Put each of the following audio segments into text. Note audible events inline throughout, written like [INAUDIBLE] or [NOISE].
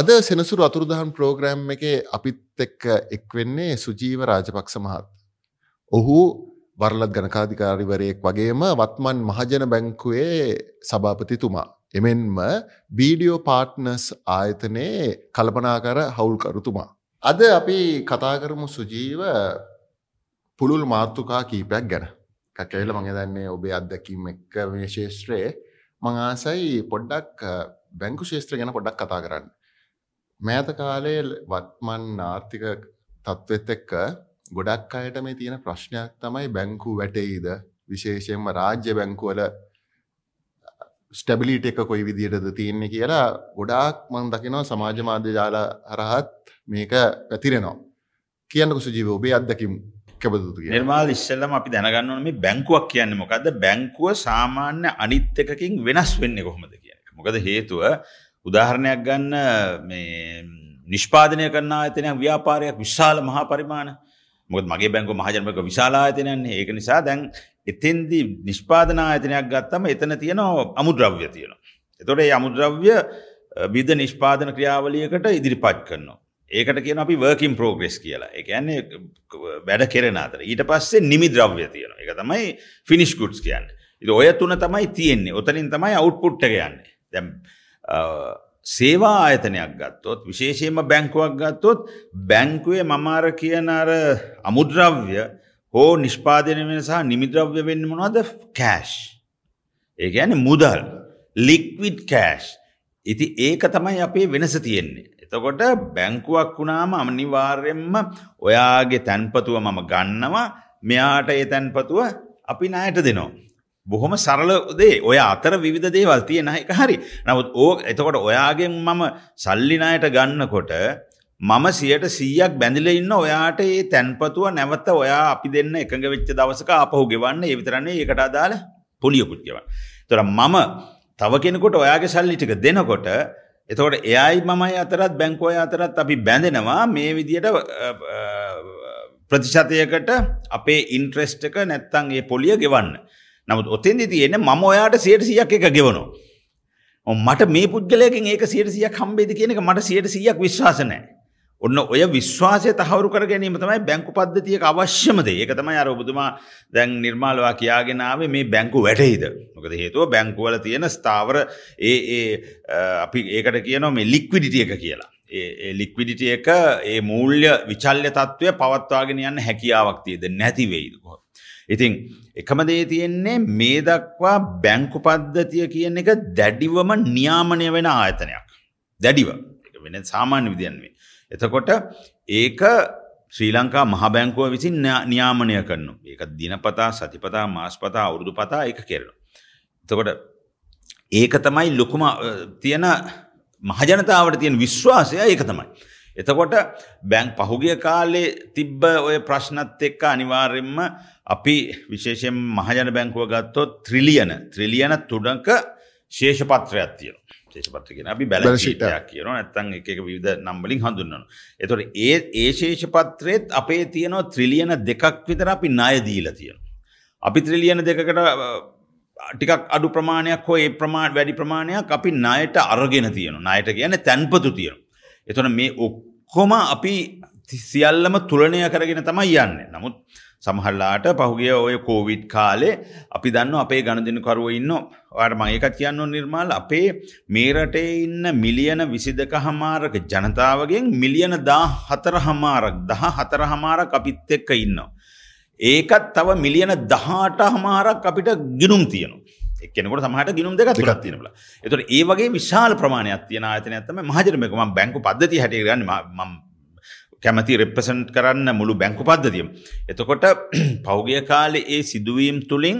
අද සෙනසුරු අතුරුදහන් ප්‍රෝග්‍රෑම් එක අපිත් එක්ක එක්වෙන්නේ සුජීව රාජපක්ෂ මහත්. ඔහු වරලත් ගණකාධිකාරිවරයෙක් වගේම වත්මන් මහජන බැංකුවේ සභාපතිතුමා. එමෙන්ම බීඩියෝ පාට්නස් ආයතනයේ කල්පනාකර හවුල්කරුතුමා. අද අපි කතාකරමු සුජීව පුළුල් මාර්තුකා කීපයක් ගැන කැකවෙල මඟ දන්නේ ඔබේ අත්දැකීම එක්ක මේ ශේෂත්‍රයේ මංආසයි පොඩ්ඩක් බැංකු ශේත්‍ර ගැන පොඩ්ඩක් කතා කරන්න. මෑත කාලේ වත්මන් ආර්ථික තත්ත්වෙත් එක්ක ගොඩක් අයට මේ තියෙන ප්‍රශ්නයක් තමයි බැංකු වැටෙයිද විශේෂයෙන්ම රාජ්‍ය බැංකුවල ස්ටබිලිට එක කොයි විදියටද තියෙන්නේ කියලා ගොඩාක් මං දකිනවා සමාජ මාධ්‍ය ජාල හරහත් මේක පැතිරෙනවා. කියන්නක සුජීව ඔබේ අත්දැකීම් කැබතුතු නිර්මාල් ඉස්සල්ලම අපි දැනගන්න ඕන මේ බැංකුවක් කියන්නේ මොකද්ද බැංකුව සාමාන්‍ය අනිත් එකකින් වෙනස් වෙන්නේ කොහොමද කියන එක. මොකද හේතුව උදාහරණයක් ගන්න මේ නිෂ්පාදනය කරන ආයතනයක් ව්‍යාපාරයක් විශාල මහා පරිමාණ. මොකද මගේ බැංකුව මහජනක විශාල ආයතනයන්නේ ඒක නිසා දැන් එතෙන්දී නිෂ්පාදන ආයතනයක් ගත්තම එතන තියෙනවා අමුද්‍රව්‍ය තියෙනවා. එතොට ඒ අමුද්‍රව්‍ය විධ නිෂ්පාදන ක්‍රියාවලියකට ඉදිරිපත් කරනවා. ඒකට කියන අපි වර්කින් ප්‍රෝග්‍රෙස් කියලා. එකන්නේ වැඩ කෙරෙන අතර. ඊට පස්සේ නිමි ද්‍රව්‍ය තියෙන එක තමයි ෆිනිස් ගුඩ්ස් කියන්න. ඉ ඔය තුන තමයි තියෙන්නේ. ඔතනින් තමයි අවුට්පුට්ට යන්නේ. දැම් සේවා ආයතනයක් ගත්තොත් විශේෂයෙන්ම බැංකුවක් ගත්තොත් බැංකුවේ මමාර කියන අර අමුද්‍රව්‍ය හෝ නිෂ්පාදනය වෙන සහ නිමිද්‍රව්‍ය වෙන්න මොනවද? කෑෂ් ඒ ඇන මුදල්. ලික්විඩ් කෑෂ් ඉති ඒක තමයි අපේ වෙනස තියෙන්නේ. එතකොට බැංකුවක් වුණාම අනිවාර්යෙන්ම ඔයාගේ තැන්පතුව මම ගන්නවා. මෙයාට ඒ තැන්පතුව අපි නයට දෙනවා. බොහොම සරල දේ ඔය අතර විධ දේවල් තියෙන එක හරි නමුත් ඕ එතකොට ඔයාගෙන් මම සල්ලිනායට ගන්නකොට මම සියට සීයක් බැඳිල ඉන්න ඔයාට ඒ තැන්පතුව නැවත ඔයා අපි දෙන්න එකඟ වෙච්ච දවසක අපහු ගෙවන්න ඒ විතරන්නේ ඒකට අදාළ පොලියකුත් ගෙවන්. තොර මම තව කෙනෙකොට ඔයාගේ සල්ලි ටික දෙනකොට එතකොට එයයි මමයි අතරත් බැංකෝය අතරත් අපි බැඳෙනවා මේ විදියට ප්‍රතිශතයකට අපේ ඉන්ට්‍රෙස්ට් එක නැත්තං ඒ පොලිය ගෙවන්න. නමුත් ඔතෙන්දි තියෙන මම ඔයාට සියට සියක් එක ගෙවනවා. මට මේ පුද්ගලයකින් ඒක සියට සියක් හම්බේද කියන එක මට සියට සියක් විශ්වාස නැහැ. ඔන්න ඔය විශ්වාසය තහවුරු කර ගැනීම තමයි බැංකු පද්ධතියක අවශ්‍යමද ඒක තමයි අර ඔබතුමා දැන් නිර්මාලවා කියාගෙනාවේ මේ බැංකු වැටයිද මොකද හේතුව බැංකුවල තියෙන ස්ථාවර ඒ ඒ අපි ඒකට කියනවා මේ ලික්විඩිටිය එක කියලා ඒ ලික්විඩිටිය එක ඒ මූල්‍ය විචල්්‍ය තත්ත්වය පවත්වාගෙන යන්න හැකියාවක් තියද නැතිවෙයිද කො. ඉතින් එකම දේ තියෙන්නේ මේ දක්වා බැංකු පද්ධතිය කියන එක දැඩිවම නියාමනය වෙන ආයතනයක්. දැඩිව වෙන සාමාන්‍ය විදියන්වේ. එතකොට ඒක ශ්‍රී ලංකා මහබැංකුව විසින් නියාමනය කරනු ඒක දිනපතා සතිපතා මාස්පතා අවුරුදු පතා එක කෙරෙන. එතකොට ඒක තමයි ලොකුම තියෙන මහජනතාවට තියෙන විශ්වාසය ඒක තමයි. එතකොට බැංක් පහුගිය කාලේ තිබ්බ ඔය ප්‍රශ්නත් එක්ක අනිවාර්යෙන්ම අපි විශේෂයෙන් මහජන බැංකුව ගත්තොත් ත්‍රිලියන ත්‍රිලියන තුඩක ශේෂපත්‍රයක් තියෙන. ශේෂපත්‍ර කියන අපි බැලශීටයක් කියන නැත්තන් එක විධ නම්බලින් හඳුන්නන. එතොට ඒ ඒ ශේෂපත්‍රයත් අපේ තියනවා ත්‍රිලියන දෙකක් විතර අපි ණය දීල තියෙන. අපි ත්‍රිලියන දෙකට ටිකක් අඩු ප්‍රමාණයක් හෝ ඒ ප්‍රමාණ වැඩි ප්‍රමාණයක් අපි ණයට අරගෙන තියෙන ණයට කියන තැන්පතු තියෙන. එතොන මේ ඔක්කොම අපි සියල්ලම තුලනය කරගෙන තමයි යන්න. නමුත් සමහල්ලාට පහුගිය ඔය කෝවිඩ් කාලේ අපි දන්න අපේ ගණදනකරුව ඉන්න. වාට මඒකත් කියන්න නිර්මාල්. අපේ මේ රටේ ඉන්න මිලියන විසි දෙක හමාරක ජනතාවගෙන් මිලියන දා හතර හමාරක් දහ හතර හමාරක් අපිත් එක්ක ඉන්නවා. ඒකත් තව මිලියන දහට හමාරක් අපිට ගිනුම් තියන එක්කෙනකොට සමහට ගිනුම් දෙක තිකක් තියෙනල එතුට ඒ වගේ විශාල ප්‍රමාණයක් තියෙන ආතන ඇතම මහජරමකම බැංකු පද්ධති හැටිගන්න ම කැමති රෙප්‍රසන්ට් කරන්න මුළු බැංකු පද්ධතියම්. එතකොට [CLEARS THROAT] පෞගිය කාලෙ ඒ සිදුවීම් තුළින්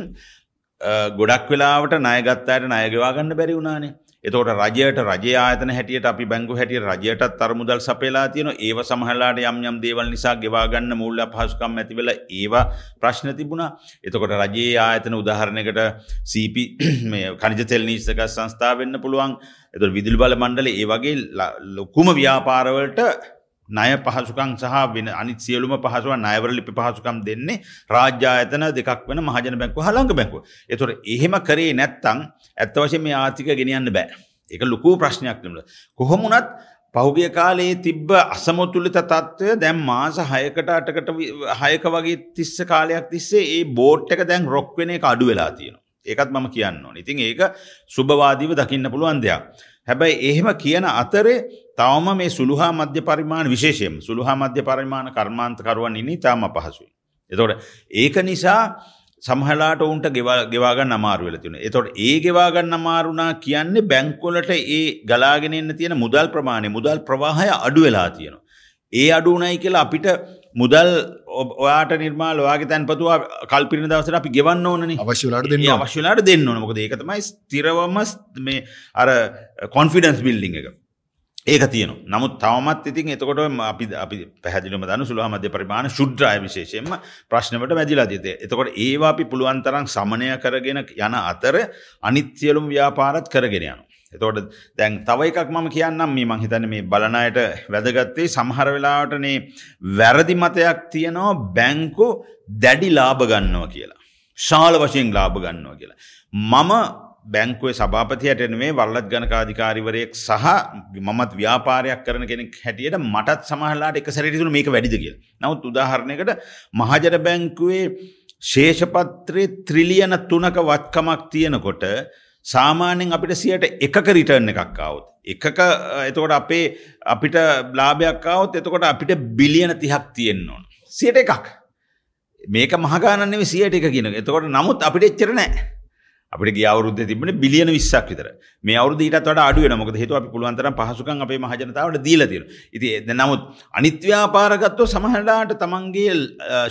ගොඩක් වෙලාවට නයගත්තායට නයගවාගන්න බැරි වුණානේ. එතකොට රජයට රජය ආයතන හැටියට අපි බැංගු හැටිය රජයටත් තරමුදල් සපේලා තියෙන ඒව සමහලාට යම් යම් දේවල් නිසා ගෙවාගන්න මුල්ල පහසුකම් ඇතිවෙල ඒවා ප්‍රශ්න තිබුණා. එතකොට රජයේ ආයතන උදාහරණයකට සීපි කනිජ [CLEARS THROAT] තෙල් නිීසක සංස්ථාව වෙන්න පුළුවන්. එතු විදුල් බල මණ්ඩල ඒ වගේ ලොකුම ව්‍යාපාරවලට ණය පහසුකම් සහ වෙන අනිත් සියලුම පහසුව ණයවර ලිපි පහසුකම් දෙන්නේ රාජ්‍ය ආයතන දෙකක් වෙන මහජන බැංකුව හලංග බැංකුව. ඒතොර එහෙම කරේ නැත්තම් ඇත්ත වශයෙන් මේ ආර්ථික ගෙනියන්න බෑ. ඒක ලොකු ප්‍රශ්නයක් නෙමෙයි. කොහොම වුණත් පහුගිය කාලේ තිබ්බ අසමතුලිත තත්ත්වය දැන් මාස හයකට අටකට හයක වගේ තිස්ස කාලයක් තිස්සේ ඒ බෝට් එක දැන් රොක් වෙන එක අඩු වෙලා තියෙනවා. ඒකත් මම කියන්න ඕන. ඉතින් ඒක සුභවාදීව දකින්න පුළුවන් දෙයක්. හැබැයි එහෙම කියන අතරේ තවම මේ සුළුහා මධ්‍ය පරිමාණ විශේෂයෙන් සුළුහා මධ්‍ය පරිමාණ කර්මාන්තකරුවන් ඉන්නේ තාම පහසුයි. එතකොට ඒක නිසා සමහලාට ඔවුන්ට ගෙවාගන්න අමාරු වෙල තින. එතොට ඒ ගෙවාගන්න අමාරුණා කියන්නේ බැංකොලට ඒ ගලාගෙනන්න තියෙන මුදල් ප්‍රමාණය මුදල් ප්‍රවාහය අඩු වෙලා තියෙනවා. ඒ අඩුනයි කියලා අපිට මුදල් ඔයාට නිර්මාල වාගේ තැන් පතුවා කල්පිරි දවසට අපි ගෙවන්න ඕනන. අවශ්‍යලාට දෙන්න අවශ්‍යලාට දෙන්න ඕන. මොකද ඒකතමයි ස්තිරවම මේ අර කොන්ෆිඩන්ස් බිල්ලිං එක. ඒක තියන නමුත් තවමත් ඉතින් එතකොට අපි අපි පැහදිලම දන සුළහ මධ්‍ය පරිමාණ ශුද්‍රය විශේෂයෙන්ම ප්‍රශ්නවට මැදිලා තිත එතකොට ඒවා අපි පුළුවන්තරම් සමනය කරගෙන යන අතර අනිත්‍යලුම් ව්‍යාපාරත් කරගෙන යන. එතකොට දැන් තව එකක් මම කියන්නම් මේ මංහිතන මේ බලනයට වැදගත්තේ සමහර වෙලාවටනේ වැරදි මතයක් තියෙනවා බැංකු දැඩි ලාභ ගන්නවා කියලා. ශාල වශයෙන් ලාභ ගන්නවා කියලා. මම බැංකුවේ සභාපතියට එනේ වල්ලත් ගණකාධිකාරිවරයෙක් සහ මමත් ව්‍යාපාරයක් කරන කෙනෙක් හැටියට මටත් සමහරලාට එක සැරටිතුන මේක වැඩිද කියලා. නමුත් උදාහරණයකට මහජන බැංකුවේ ශේෂපත්‍රයේ ත්‍රිලියන තුනක වත්කමක් තියෙනකොට සාමාන්‍යෙන් අපිට සියට එකක රිටර්න් එකක් අවුත්. එකක එතකොට අපේ අපිට බ්ලාභයක් අවුත් එතකොට අපිට බිලියන තිහක් තියෙන්න්න ඕන. සියට එකක්. මේක මහගානන්නෙ සියට එක කියෙන එතකොට නමුත් අපිට එච්චර නෑ. අපිට ගිය අවුරුද්දේ තිබුණේ බිලියන 20ක් විතර. මේ අවුරුද්ද ඊටත් වඩා අඩු වෙනවා. මොකද හේතුව අපි පුළුවන් තරම් පහසුකම් අපේ මහ ජනතාවට දීලා තියෙනවා. ඉතින් නමුත් අනිත් ව්‍යාපාර ගත්තොත් සමහරලාට තමන්ගේ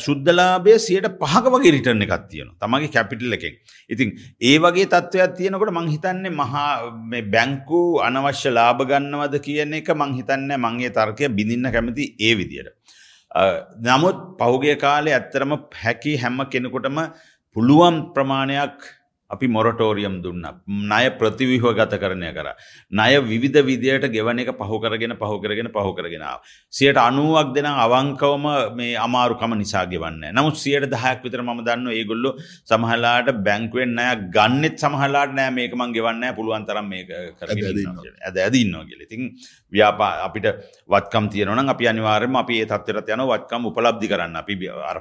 ශුද්ධ ලාභය 5ක වගේ රිටර්න් එකක් තියෙනවා. තමන්ගේ කැපිටල් එකෙන්. ඉතින් ඒ වගේ තත්ත්වයක් තියෙනකොට මං හිතන්නේ මහා මේ බැංකු අනවශ්‍ය ලාභ ගන්නවද කියන එක මං හිතන්නේ මං ඒ තර්කය බිඳින්න කැමති ඒ විදියට. නමුත් පහුගිය කාලේ ඇත්තරම හැකි හැම කෙනෙකුටම පුළුවන් ප්‍රමාණයක් අපි මොරටෝරියම් දුන්න. ණය ප්‍රතිවිහව ගත කරණය කර. ණය විධ විදියට ගෙවන එක පහු කරගෙන පහු කරගෙන පහු කරගෙනාව. සියට අනුවක් දෙන අවංකවම මේ අමාරුකම නිසා ගෙවන්න. නමුත් සියට දහයක් විතර ම දන්න ඒගොල්ලු සමහලාට බැංකුවෙන් නය ගන්නෙත් සමහලාට නෑ. මේකමන් ගෙවන්න පුළුවන් තරම් මේ ඇද ඇදන්නවා ගෙල ඉතින් ව්‍යාපා අපිට වත්කම් තියනන අපි අනිවාරම අපි තත්වරත් යන වත්කම් උපලබ්ධි කරන්න. අපි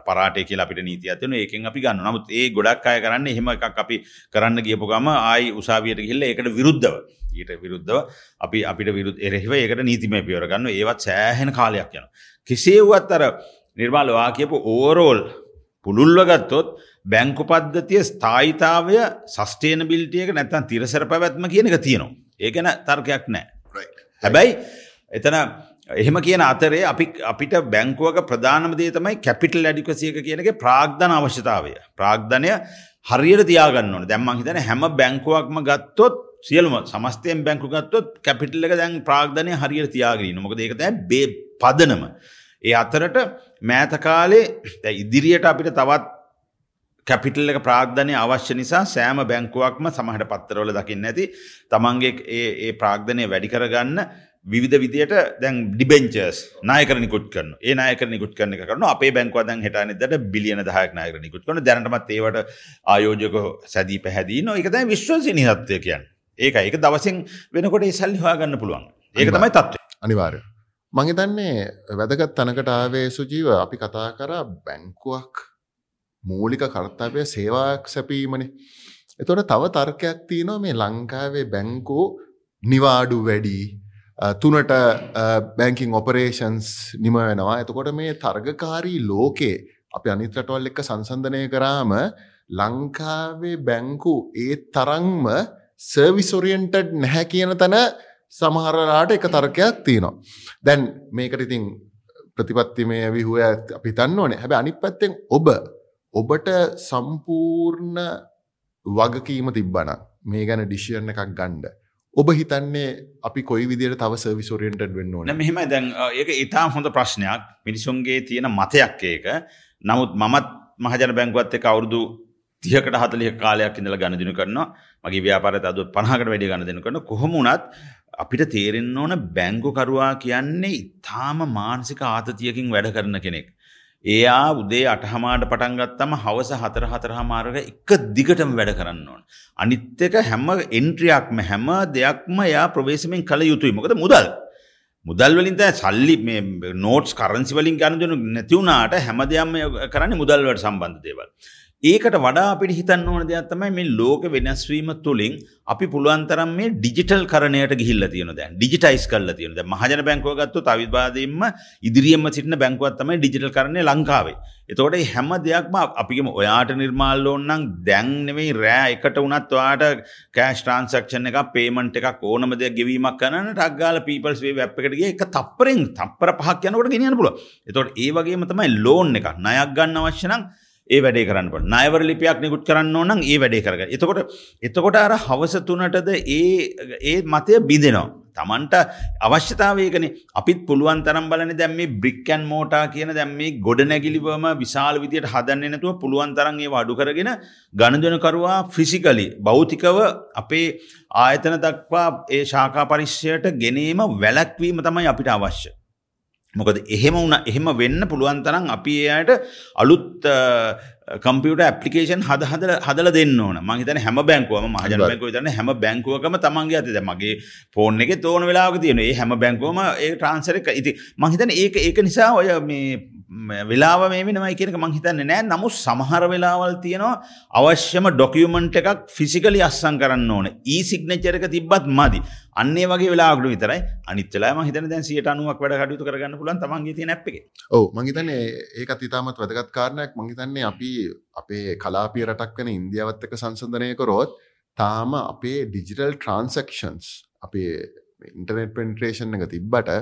පරාටය කියලා අපිට නීති ඇතින ඒකෙන් අපි ගන්න නමුත් ඒ ගොඩක් අය කරන්න එහෙම එකක් අපි කරන්න ගියපු ගම ආයි උසාවියට ගිහිල්ල ඒකට විරුද්ධව. ඊට විරුද්ධව අපි අපිට විරුද් එරෙහිව ඒකට නීතිමය පියවර ගන්න. ඒවත් සෑහෙන කාලයක් යන කෙසේවුවත් අර නිර්මාලවා කියපු ඕරෝල් පුළුල්ව ගත්තොත් බැංකු පද්ධතිය ස්ථායිතාවය සස්ටේන බිල්ටියක නැත්තන් තිරසර පැවැත්ම කියන එක තියෙනවා. ඒගැන තර්කයක් නෑ. හැබැයි එතන එහෙම කියන අතරේ අපි අපිට බැංකුවක ප්‍රධානම දේ තමයි කැපිටල් ඇඩිකසියක කියනගේ ප්‍රාග්ධන අවශ්‍යතාවය. ප්‍රාග්ධනය හරියට තියාගන්න ඕන. දැම්මං හිතන හැම බැංකුවක්ම ගත්තොත් සියලුම සමස්තයෙන් බැංකු ගත්තොත් කැපිටල් එක දැන් ප්‍රාග්ධනය හරියට තියාගෙන මොකද ඒක දැන් බේ පදනම. ඒ අතරට මෑත කාලේ ඉදිරියට අපිට තවත් කැපිටල් එක ප්‍රාග්ධනය අවශ්‍ය නිසා සෑම බැංකුවක්ම සමහට පත්තරවල දකින්න ඇති. තමන්ගේ ඒ ප්‍රාග්ධනය වැඩි කරගන්න විධ විදියට දැන් ඩිබෙන්චර්ස් නායකර නිකුත් කරන ඒ නායකර නිකුත් කරන එක කරන අපේ බැංකුව දැන් හිටානෙදට බිලියන දහයක් නායකර නිකුත් කරන දැනටමත් ඒවට ආයෝජක සැදී පැහැදී නො එක දැන් විශ්වසනි තත්වය කියන් ඒක ඒක දවසින් වෙනකොට ඒ සල්ලි හොයාගන්න පුළුවන්. ඒක තමයි තත්ත්වය. අනිවාර්ය මහිතන්නේ වැදගත් තනකට ආවේ සුජීව අපි කතා කර බැංකුවක් මූලික කර්තවය සේවායක් සැපීමනි. එතොට තව තර්කයක් තියනවා මේ ලංකාවේ බැංකෝ නිවාඩු වැඩි තුනට බැංකින් ඔපරේෂන්ස් නිම වෙනවා එතකොට මේ තර්ගකාරී ලෝකේ අපි අනිත්‍රටවල් එක්ක සංසන්ධනය කරාම ලංකාවේ බැංකු ඒ තරංම සර්විසොරියන්ටඩ් නැහැ කියන තැන සමහරලාට එක තර්කයක් තියෙනවා. දැන් මේකට ඉතින් ප්‍රතිපත්තිමය විහුව අපි තන්න ඕනේ හැබ අනි පැත්තෙන් ඔබ ඔබට සම්පූර්ණ වගකීම තිබ්බන මේ ගැන ඩිෂයන එකක් ගණ්ඩ ඔබ හිතන්නේ අපි කොයි විදියට තව සර්විසෝරියන්ට වෙන්න ඕන? මෙහෙම දැන් ඒක ඉතා හොඳ ප්‍රශ්නයක්. මිනිසුන්ගේ තියෙන මතයක් ඒක. නමුත් මමත් මහජන බැංකුවත් එක අවුරුදු තියකට හතලිය කාලයක් ඉඳල ගණදිනු කරනවා. මගේ ව්‍යාපාරත අද පණහකට වැඩි ගණදන කරන කොහොමුණත් අපිට තේරෙන්න ඕන බැංකුකරවා කියන්නේ ඉතාම මානසික ආතතියකින් වැඩ කරන කෙනෙක්. එයා උදේ අටහමාට පටන්ගත්තම හවස හතර හතරහමාරක එක දිගටම වැඩ කරන්න ඕන. අනිත් එක හැම එන්ට්‍රියක්ම හැම දෙයක්ම යා ප්‍රවේශමෙන් කළ යුතුයි මොකද මුදල්. මුදල් වලින් තමයි සල්ලි මේ නෝට්ස් කරන්සි වලින් ගන්න දෙනු නැති වුණාට හැමදේම කරන්නේ මුදල් වලට සම්බන්ධ දේවල්. ඒකට වඩා අපිට හිතන්න ඕන දෙයක් තමයි මේ ලෝක වෙනස් වීම තුලින් අපි පුළුවන් තරම් මේ ඩිජිටල් කරණයට ගිහිල්ලා තියෙනවා දැන් ඩිජිටයිස් කරලා තියෙනවා දැන් මහජන බැංකුව ගත්තොත් අවිවාදයෙන්ම ඉදිරියෙන්ම සිටින බැංකුවක් තමයි ඩිජිටල් කරණය ලංකාවේ. එතකොට මේ හැම දෙයක්ම අපිගම ඔයාට නිර්මාල් ඕන නම් දැන් නෙමෙයි රෑ එකට වුණත් ඔයාට කෑෂ් ට්‍රාන්සැක්ෂන් එකක් පේමන්ට් එකක් ඕනම දෙයක් ගෙවීමක් කරන්න ටක් ගාලා පීපල්ස් වේ වෙබ් එකට ගියා එක තප්පරෙන් තප්පර පහක් යනකොට ගෙනියන්න පුළුවන්. එතකොට ඒ වගේම තමයි ලෝන් එකක් ණයක් ගන්න අවශ්‍ය නම් ඒ වැඩේ කරන්න පට නයවර ලිපියක් නිකුත් කරන්න ඕනම් ඒ වැඩේ කරග එතකොට එතකොට අර හවස තුනටද ඒ ඒ මතය බිඳෙනවා. තමන්ට අවශ්‍යතාවයකන අපිත් පුළුවන් තරම් බලන දැම් මේ බ්‍රික්කන් මෝටා කියන දැම් මේ ගොඩ නැගිලිවම විශාල විදියට හදන්න නැතුව පුළුවන් තරන් ඒ අඩු කරගෙන ගණදනකරවා ෆිසිකලි බෞතිකව අපේ ආයතන දක්වා ඒ ශාකා පරිශ්ෂයට ගෙනීම වැලැක්වීම තමයි අපිට අවශ්‍ය. මොකද එහෙම වුණ එහෙම වෙන්න පුළුවන් තරම් අපි එයාට අලුත් කම්පියට ඇපලිකේෂන් හද හදල හදල දෙන්න ඕන. මහිතන හැම බැංකුවම මහජන බැංකුව තන හැම බැංකුවකම තමන්ගේ ඇතිද මගේ ෆෝන් එක තෝන වෙලාක තියෙන ඒ හැම බැංකුවම ඒ ට්‍රන්සර එක. ඉති මහිතන ඒක ඒක නිසා ඔය මේ වෙලාව මේ වෙනමයි කියනක මං හිතන්නේ නෑ. නමුත් සමහර වෙලාවල් තියෙනවා අවශ්‍යම ඩොකියුමන්ට් එකක් ෆිසිකලි අස්සම් කරන්න ඕන. ඊ සිග්නේචර් එක තිබ්බත් මදි. අන්නේ වගේ වෙලාවකට විතරයි. අනිත් වෙලාව මං හිතන්නේ දැන් 90ක් වැඩ කටයුතු කරගන්න පුළුවන් තමන්ගේ තියෙන ඇප් එකේ. ඔව් මං හිතන්නේ ඒකත් ඉතාමත් වැදගත් කාරණයක්. මං හිතන්නේ අපි අපේ කලාපිය රටක් වෙන ඉන්දියාවත් එක්ක සංසන්දනය කරොත් තාම අපේ ඩිජිටල් ට්‍රන්සක්ෂන්ස් අපේ ඉන්ටර්නෙට් පෙන්ට්‍රේෂන් එක තිබ්බට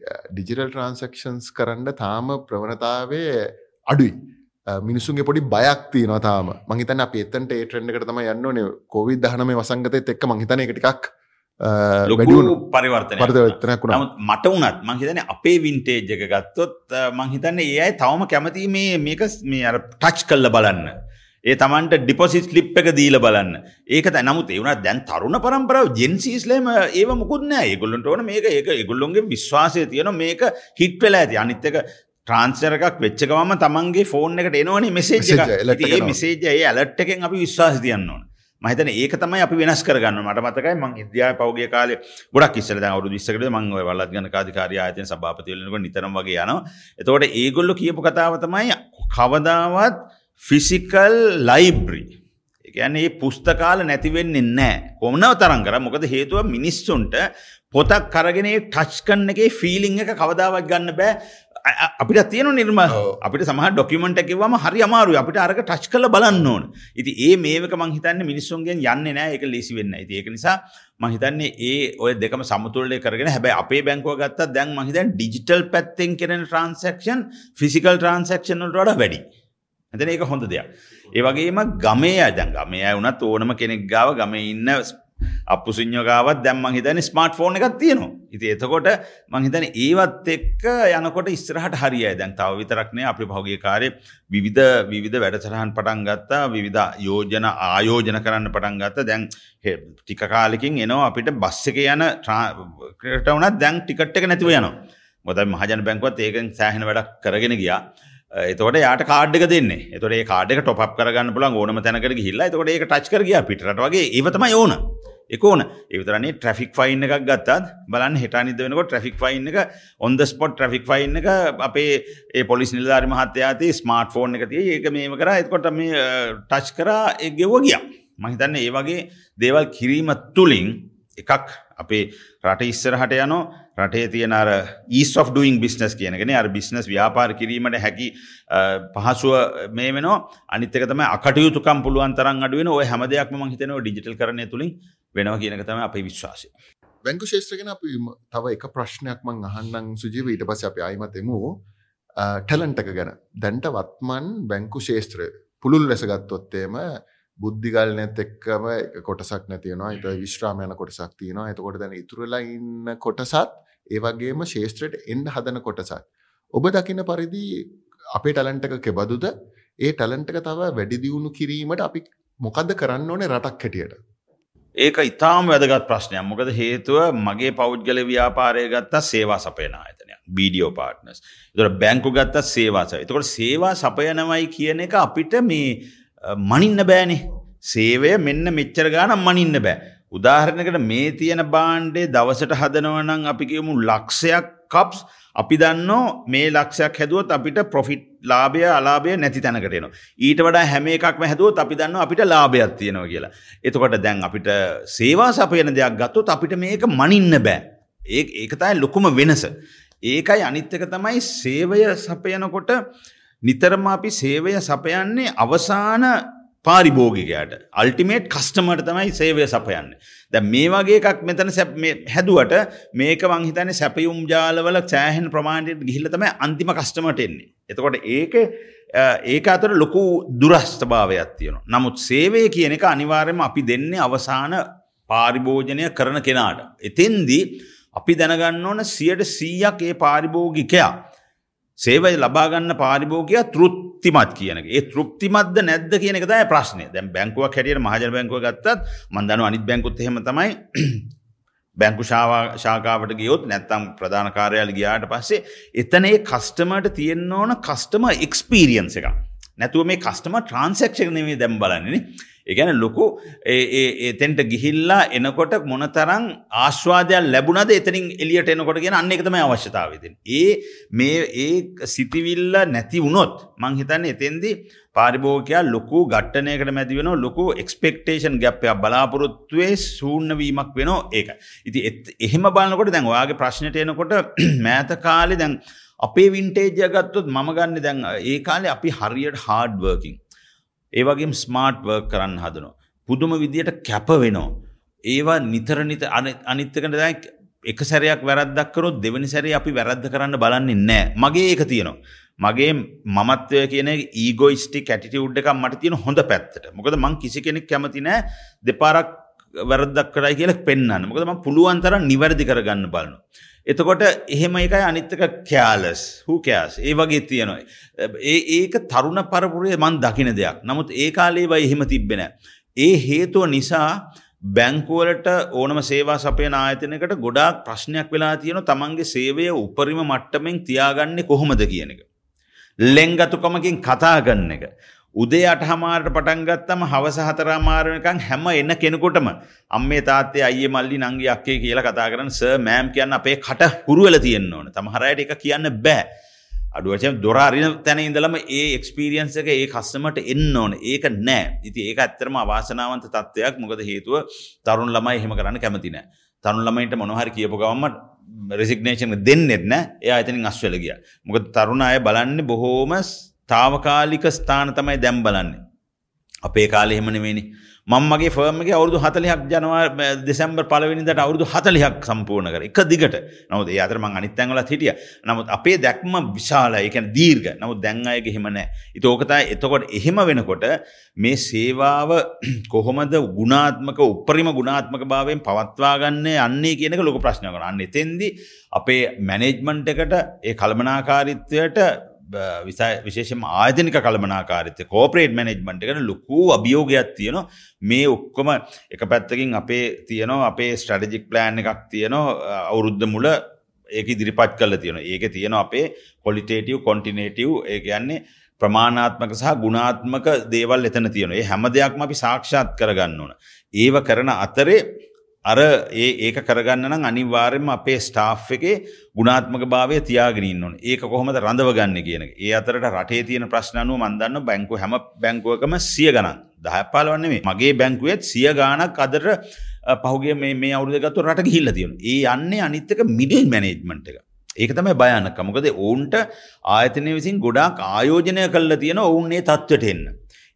ඩිජිටල් ට්‍රන්සක්ෂන්ස් කරන්න තාම ප්‍රවණතාවේ අඩුයි. මිනිසුන්ගේ පොඩි බයක් තියනවා තාම. මහිතන අප එතන්ට ඒ ට්‍රෙන්ඩ් එකට තම යන්න ඕනේ. කොවිඩ් දහනම වසංගතයත් එක්ක මහිතන එක ටිකක් ලොකු පරිවර්තන පරිවර්තනයක්. වුණා. නමුත් මට වුණත් මං හිතන්නේ අපේ වින්ටේජ් එක ගත්තොත් මං හිතන්නේ ඒ අය තවම කැමති මේ මේක මේ අර ටච් කරලා බලන්න. ඒ තමන්ට ඩිපොසිට් ලිප් එක දීලා බලන්න. ඒක තමයි නමුත් ඒ වුණා දැන් තරුණ පරම්පරාව ජෙන්සීස්ලම ඒව මුකුත් නෑ. ඒගොල්ලොන්ට ඕන මේක ඒක ඒගොල්ලොන්ගේ විශ්වාසය තියෙනවා මේක හිට් වෙලා ඇති. අනිත් එක ට්‍රාන්ස්ෆර් එකක් වෙච්ච ගමන් තමන්ගේ ෆෝන් එකට එනවනේ මෙසේජ් එක. ඒ මෙසේජ් ඒ ඇලර්ට් එකෙන් අපි විශ්වාසය තියන්න ඕන. මහිතන ඒක තමයි අපි වෙනස් කරගන්න මට මතකයි මං ඉන්දියාව පෞගේ කාලේ ගොඩක් ඉස්සර දැන් අවුරුදු 20කට මං ඔය වලත් ගන්න කාර්යකාරී ආයතන සභාපති වෙනකොට නිතරම වගේ යනවා. එතකොට ඒගොල්ලෝ කියපු කතාව තමයි කවදාවත් ෆිසිකල් ලයිබ්‍රරි. ඒ කියන්නේ මේ පුස්තකාල නැති වෙන්නේ නැහැ. කොමනව තරම් කරා මොකද හේතුව මිනිස්සුන්ට පොතක් අරගෙන ටච් කරන එකේ ෆීලිං එක කවදාවත් ගන්න බෑ. අපිට තියෙන නිර්ම අපිට සහ ඩොකිමට කිවම හරි අමාරු අපිට අරක ටච් කල බලන්න ඕන. ඉති ඒ මේක මංහිතන්න මිනිස්සුන්ගෙන් යන්න නෑ එක ලෙසි වෙන්න ඇති ඒක නිසා මහිතන්නේ ඒ ඔය දෙකම සමුතුල්ලය කරගෙන හැබැ අපේ බැංකෝ ගත්ත දැන් මහිතන් ඩිජිටල් පැත්තෙන් කෙන ට්‍රන්සක්ෂන් ෆිසිකල් ට්‍රන්සක්ෂන්ට වඩ වැඩි ඇතන ඒක හොඳ දෙයක්. ඒවගේම ගමේ අදන් ගමේ වුනත් ඕනම කෙනෙක් ගාව ගම ඉන්න අපපුසිං්ඥෝගාවත් දැම්ම හිතන ස්මර්ට් ෆෝන් එකක් තියෙනවා. ඉති එතකොට මංහිතන ඒවත් එක්ක යනකොට ඉස්රහට හරිය දැන් තව විතරක්නේ අපි පහුගේ කාරය විවිධ විවිධ වැඩසරහන් පටන් ගත්තා විවිධ යෝජන ආයෝජන කරන්න පටන් ගත්ත. දැන් ටික කාලෙකින් එනවා අපිට බස්ස එක යන ක්‍රට වනත් දැන් ටිකට් එක නැතිව යනවා. මොද මහජන බැංකුවත් ඒකෙන් සෑහෙන වැඩක් කරගෙන ගියා. එතකොට යාට කාඩ්ක දෙන්න. තොට කාඩක ටොප් කරගන්න පුලන් ඕනම තැනකට හිල්ලා තොට ඒක ටච් කර ගිය පිටට වගේ. ඒවතම ඕන. එකෝන ඒතරනේ ට්‍රෆික් ෆයින් එකක් ගත්තත් බලන්න හිටනිද වෙනක ට්‍රෆික් ෆයින් එක ඔොන්ද ස්පොට් ට්‍රෆික් ෆයින් එක අපේ ඒ පොලිස් නිලධාරි මහත්තයාති ස්මාර්ට් ෆෝන් එක තිය. ඒක මේම කර. එතකොට මේ ටච් කරා ගෙව ගිය. මහිතන්න ඒ වගේ දේවල් කිරීම තුළින් එකක් අපේ රට ඉස්සරහට යනෝ රටේ තියෙන අර ඊස් of ඩුයින් බිස්නස් කියනගෙන අර බිස්නස් ව්‍යාපාර කිරීමට හැකි පහසුව මේ වෙන අනිතක තම අකටයුතුකම් පුළුවන් තරන් අඩුවෙන ඔය හැම දෙයක්ම මං හිතනවා ඩිජිටල් කරණය තුළින් වෙනවා කියනක තම අපේ විශ්වාසය. බැංකු ශේෂත්‍රගෙන අපි තව එක ප්‍රශ්නයක් මං අහන්නම් සුජීව. ඊට පස්ස අප අයිමතෙමු ටැලන්ටක ගැන. දැන්ට වත්මන් බැංකු ශේෂත්‍ර පුළුල් ලෙසගත්තොත්තේම බුද්ධිගල් නැත් එක්කම කොටසක් නැතියනවා එත විශ්‍රාමයන කොටසක් තියෙනවා. එතකොට දැන ඉතුරලා ඉන්න කොටසත් ඒවගේම ශේෂත්‍රයට එන්ඩ හදන කොටසක්. ඔබ දකින පරිදි අපේ ටලන්ටක කෙබදුද ඒ ටලන්ටක තව වැඩි දියුණු කිරීමට අපි මොකද කරන්න ඕනේ රටක් හැටියට. ඒක ඉතාම වැදගත් ප්‍රශ්නයක්. මොකද හේතුව මගේ පෞද්ගල ව්‍යාපාරය ගත්තා සේවා සපයන ආයතනය බීඩියෝ පාට්නස් තොට බැංකු ගත්ත සේවාස එතකොට සේවා සපයනවයි කියන එක අපිට මේ මනින්න බෑනේ. සේවය මෙන්න මෙච්චර ගානම් මනින්න බෑ. උදාහරණකට මේ තියෙන බාණ්ඩේ දවසට හදනවනම් අපි කියමු ලක්ෂයක් කප්ස් අපි දන්නෝ මේ ලක්ෂයක් හැදුවත් අපිට ප්‍රොෆිට් ලාභය අලාභය නැති තැනකටයනවා. ඊට වඩා හැම එකක්ම හැදුවත් අපි දන්න අපිට ලාභයක් තියෙනවා කියලා. එතකොට දැන් අපිට සේවා සපයන දෙයක් ගත්තොත් අපිට මේක මනින්න බෑ. ඒ ඒකතයි ලොකුම වෙනස. ඒකයි අනිත්තක තමයි සේවය සපයනකොට නිතරම අපි සේවය සපයන්නේ අවසාන පාරිභෝගිකයට අල්ටිමේට් කස්ටමට තමයි සේවය සපයන්න. ද මේ වගේ එකක් මෙතන හැදුවට මේක වංහිතන සැපයුම් ජාලවල සෑහන් ප්‍රමාණයට ගිහිල්ල තමයි අන්තිම කස්ටමට එන්නේ. එතකොට ඒක ඒක අතර ලොකු දුරස්ථභාවයක් තියෙනවා. නමුත් සේවය කියන එක අනිවාර්යම අපි දෙන්නේ අවසාන පාරිභෝජනය කරන කෙනාට. එතෙන්දී අපි දැනගන්න ඕන සියට සීයක් ඒ පාරිභෝගිකයා. සේවය ලබාගන්න පාරිභෝගයා තෘප්තිමත් කියනක ඒ තෘප්තිමත්ද නැද්ද කියනක දය ප්‍රශ්නය දැන් බැංකුවක් හැටියට මහජන බැංකුව ගත්තත් මන්දන අනිත් බැංකුත් එහෙම තමයි [CLEARS THROAT] බැංකු ශාකාවට ගියොත් නැත්තම් ප්‍රධාන කාරයාල ගියාට පස්සේ එතන ඒ කස්ටමට තියෙන්න්න ඕන කස්ටම එක්ස්පීරියන්ස එක නැතුව මේ කස්ටම ට්‍රන්සක්ෂක නෙවේ දැම් බලන්නේ ඒගැන ලොකු එතෙන්ට ගිහිල්ලා එනකොට මොනතරං ආශ්වාදයක් ලැබුණද එතනින් එලියට එනකොට ගෙන අන්න එකතම අවශ්‍යතාවතින්. ඒ මේ ඒ සිතිවිල්ල නැති වුණොත් මංහිතන්න එතෙන්දි පාරිභෝකයා ලොකු ගට්ටනයකට මැති වෙන ලොකු එක්ස්පෙක්ටේෂන් ගැප්පයක් බලාපොරොත්තුවේ සූර්ණ වෙන ඒක. ඉති එහෙම බලන්නකොට දැන් ඔයාගේ ප්‍රශ්නයට එනකොට [CLEARS THROAT] මෑත කාලෙ දැන් අපේ වින්ටේජය ගත්තොත් මම ගන්න දැන් ඒ කාලේ අපි හරියට හාඩ්වර්කින්. ඒවගේ ස්මාර්ට් වර්ක් කරන්න හදනවා. පුදුම විදියට කැප වෙනෝ. ඒවා නිතර නිත අනිත්තකට දැයි එක සැරයක් වැරද්දක් කරොත් දෙවනි සැරේ අපි වැරද්ද කරන්න බලන්නේ නෑ මගේ ඒක තියෙනවා. මගේ මමත්වය කියන ඊගෝයිස්ටි කැටිටියුඩ් එකක් මට තියෙන හොඳ පැත්තට මොකද මං කිසි කෙනෙක් කැමති නෑ දෙපාරක් වැරද්දක් කරයි කියලා පෙන්න්න මොකද ම පුළුවන් තරම් නිවැරදි කරගන්න බලනු. එතකොට එහෙම එකයි අනිත්තක කෑලස් හූකෑස් ඒ වගේ තියෙනවා. ඒ ඒක තරුණ පරපුරේ මන් දකින දෙයක් නමුත් ඒ කාලේ වයි එහෙම තිබෙන. ඒ හේතුව නිසා බැංකුවලට ඕනම සේවා සපය ආයතනකට ගොඩාක් ප්‍රශ්නයක් වෙලා තියෙන තමන්ගේ සේවය උපරිම මට්ටමෙන් තියාගන්නේ කොහොමද කියන එක. ලෙංගතුකමකින් කතා ගන්න එක. උදේ අටහමාරට පටන්ගත්තම හවස හතරමාරණකං හැම එන්න කෙනෙකුටම අම්මේ තාත්තේ අයිය මල්ලි නංගි අක්කේ කියලා කතා කරන්න ස මෑම් කියන්න අපේ කට හුරුවල තියෙන්න්න ඕන. තමහරයට එක කියන්න බෑ. අඩුවචම දොරාරින තැන ඉඳලම ඒ එක්ස්පිරියන්ස එක ඒ කස්සමට එන්න ඕන. ඒක නෑ. ඉති ඒක ඇත්තරම අවාසනාවන්ත තත්ත්වයක් මොකද හේතුව තරුණ ළමයි එහෙම කරන්න කැමතිනෑ තරුණ ළමයිට මොනහරි කියපු ගවම්ම රෙසිගනේෂන් දෙන්නෙත් නෑ. ඒ අතනින් අස්වල ගිය. මොකද තරුණ අය බලන්න බොහෝම තාවකාලික ස්ථාන තමයි දැම් බලන්නේ. අපේ කාලෙ එහෙමනවෙනි මංමගේ ෆර්මගේ අවුදු හතලයක් ජනවා දෙසැම්බර් පලවෙනිදට අවුදු හතලියක් සම්පූර්ණ කර. එක දිගට. නවද ඒ අතරම අනිත්තැංගල හිටිය. නමුත් අපේ දැක්ම විශාල එකන දීර්ග නමුත් දැංගයක හෙමනෑ ඉතෝකතා එතකොට එහෙම වෙනකොට මේ සේවාව [CLEARS THROAT] කොහොමද ගුණාත්මක උපරිම ගුණාත්මක භාවයෙන් පවත්වාගන්නේ අන්නේ කියනක ලොක ප්‍රශ්න කර අන්න එතෙන්දි අපේ මැනේජ්මන්ට් එකට ඒ කල්මනාකාරිත්වයට විශේෂම ආයතනික කළමනාකාරිත කෝපරේට් මැනෙජ්මන්ට් එකට ලොකු අභියෝගයක් තියෙනවා. මේ ඔක්කොම එක පැත්තකින් අපේ තියනවා අපේ ස්ට්‍රටජික් ප්ලෑන් එකක් තියනවා අවුරුද්ධ මුල ඒක ඉදිරිපත් කල තියෙන ඒක තියෙන අපේ කොලිටේටව් කොන්ටිනේටව් ඒ කියන්නේ ප්‍රමාණාත්මක සහ ගුණාත්මක දේවල් එතන තියෙන ඒ හැම දෙයක්ම අපි සාක්ෂාත් කරගන්න ඕන. ඒව කරන අතරේ අර ඒ ඒක කරගන්න නම් අනිවාර්යෙන්ම අපේ ස්ටාෆ් එකේ ගුණාත්මක භාවය තියාගෙන ඕන. ඒක කොහොමද රඳවගන්න කියන ඒ අතරට රටේ තියෙන ප්‍රශ්නනුව මන්දන්න බැංකු හැම බැංකුවකම සිය ගණන්. දහප්පාලවන්නේ මේ මගේ බැංකුවත් සිය ගානක් අදර පහුගේ මේ අවුදගත්තු රට ගිහිල්ල තියෙන ඒ යන්නේ අනිත්තක මිඩල් මැනේජ්මන්ට් එක. ඒක තමයි භයනක මොකද ඔවුන්ට ආයතනය විසින් ගොඩාක් ආයෝජනය කල්ල තියෙන ඔවුන්නේ තත්වට එන්න.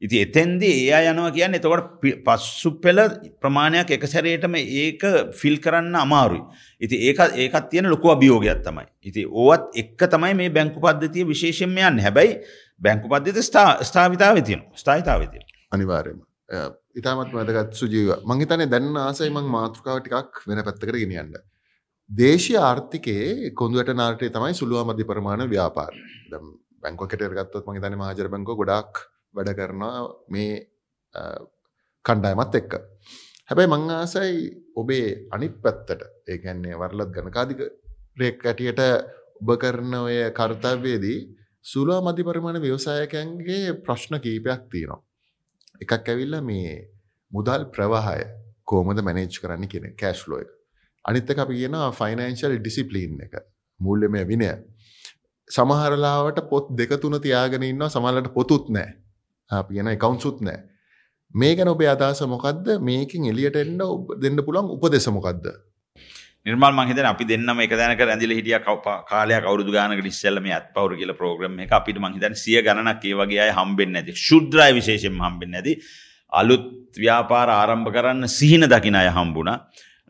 ඉති එතැන්දි ඒ යනවා කියන්න එතකොට පස්සු පෙළ ප්‍රමාණයක් එක සැරේටම ඒක ෆිල් කරන්න අමාරුයි. ඉති ඒක ඒකත් තියෙන ලොකු අභියෝගයක් තමයි. ඉති ඕවත් එක්ක තමයි මේ බැංකු පද්ධතිය විශේෂෙන්මයන් හැබැයි බැංකු පද්ධති ස්ථාවිතාව තියන ස්ථායිතාව තිය. අනිවාර්යම. ඉතාමත් වැදගත් සුජීව මංහිතනේ දැන්න ආසයි මං මාතෘකාව ටිකක් වෙන පැත්තකට ගෙනියන්න. දේශය ආර්ථිකයේ කොඳුවට නාටේ තමයි සුළුව මධි පරමාණ ව්‍යාපාර බැංකො කෙට ගත්තොත් මගේ තන මහජර බැංකෝ ගොඩක් වැඩ කරනවා මේ කණ්ඩායමත් එක්ක. හැබැයි මං ආසයි ඔබේ අනිත් පැත්තට. ඒ කියන්නේ වරලත් ගණකාදික රේක් ඇටියට ඔබ කරන ඔය කර්තව්‍යයේදී සුළා මධි පරිමාණ ව්‍යවසායකයන්ගේ ප්‍රශ්න කීපයක් තියෙනවා. එකක් ඇවිල්ලා මේ මුදල් ප්‍රවාහය කෝමද මැනේජ් කරන්න කියන කෑශ්ලෝ එක. අනිත්තක අපි කියන ෆයිනන්ශල් ඩිසිපලීන් එක. මුල්ලමය විනය. සමහරලාවට පොත් දෙක තුන තියාගෙන ඉන්න සමල්ලට පොතුත් නෑ අපි කියන එකවුන්සුත් නෑ. මේ ගැන ඔබේ අදහස මොකක්ද මේකින් එලියට එන්න දෙන්න පුළන් උපදෙස මොකක්ද නිර්මල් මහිත අපි දෙන්නම එක දැනක රැඳිල හිටිය කාලයක් අවුදු ගානක ඉස්සල්ලම ඇත් පවරු කියල ප්‍රෝග්‍රම එක. අපිට මහිතන් සිය ගණනක් ඒ වගේ අය හම්බෙන් ඇති ශුද්‍රයි විශේෂෙන් හම්බෙන් ඇති අලුත් ව්‍යාපාර ආරම්භ කරන්න සිහින දකින අය හම්බුණ.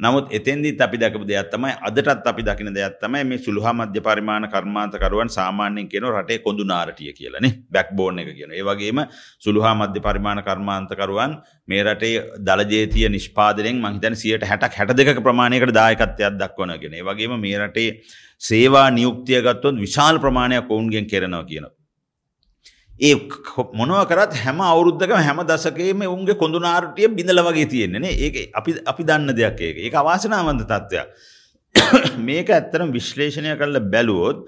නමුත් එතෙන්දිත් අපි දැකපු දෙයක් තමයි අදටත් අපි දකින දෙයක් තමයි මේ සුළුහා මධ්‍ය පරිමාණ කර්මාන්තකරුවන් සාමාන්‍යයෙන් කියන රටේ කොඳු නාරටිය කියලානේ බෑක්බෝන් එක කියන. ඒ වගේම සුළුහා මධ්‍ය පරිමාණ කර්මාන්තකරුවන් මේ රටේ දලජේතිය නිෂ්පාදනයෙන් මං හිතන්නේ 160ක් 62ක ප්‍රමාණයකට දායකත්වයක් දක්වනවා කියන. ඒ වගේම මේ රටේ සේවා නියුක්තිය ගත්තොත් විශාල ප්‍රමාණයක් ඔවුන්ගෙන් කරනවා කියනවා. ඒ මොනව කරත් හැම අවුරුද්ධකම හැම දසකේම උන්ගේ කොඳුනාරටිය බිඳල වගේ තියෙන්නේ ඒ අපි අපි දන්න දෙයක් ඒක. ඒ අවාසනාවන්ත තත්ත්වයක් [COUGHS] මේක ඇත්තරම් විශ්ලේෂණය කරල බැලුවොත්